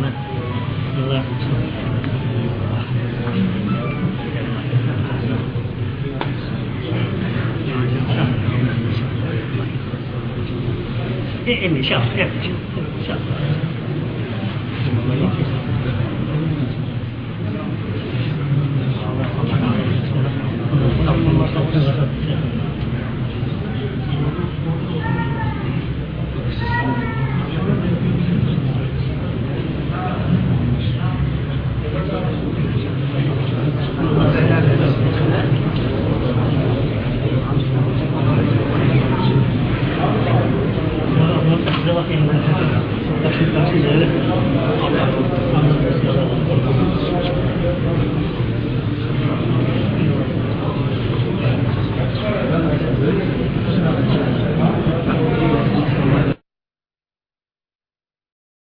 Thank you. إن شاء Thank you.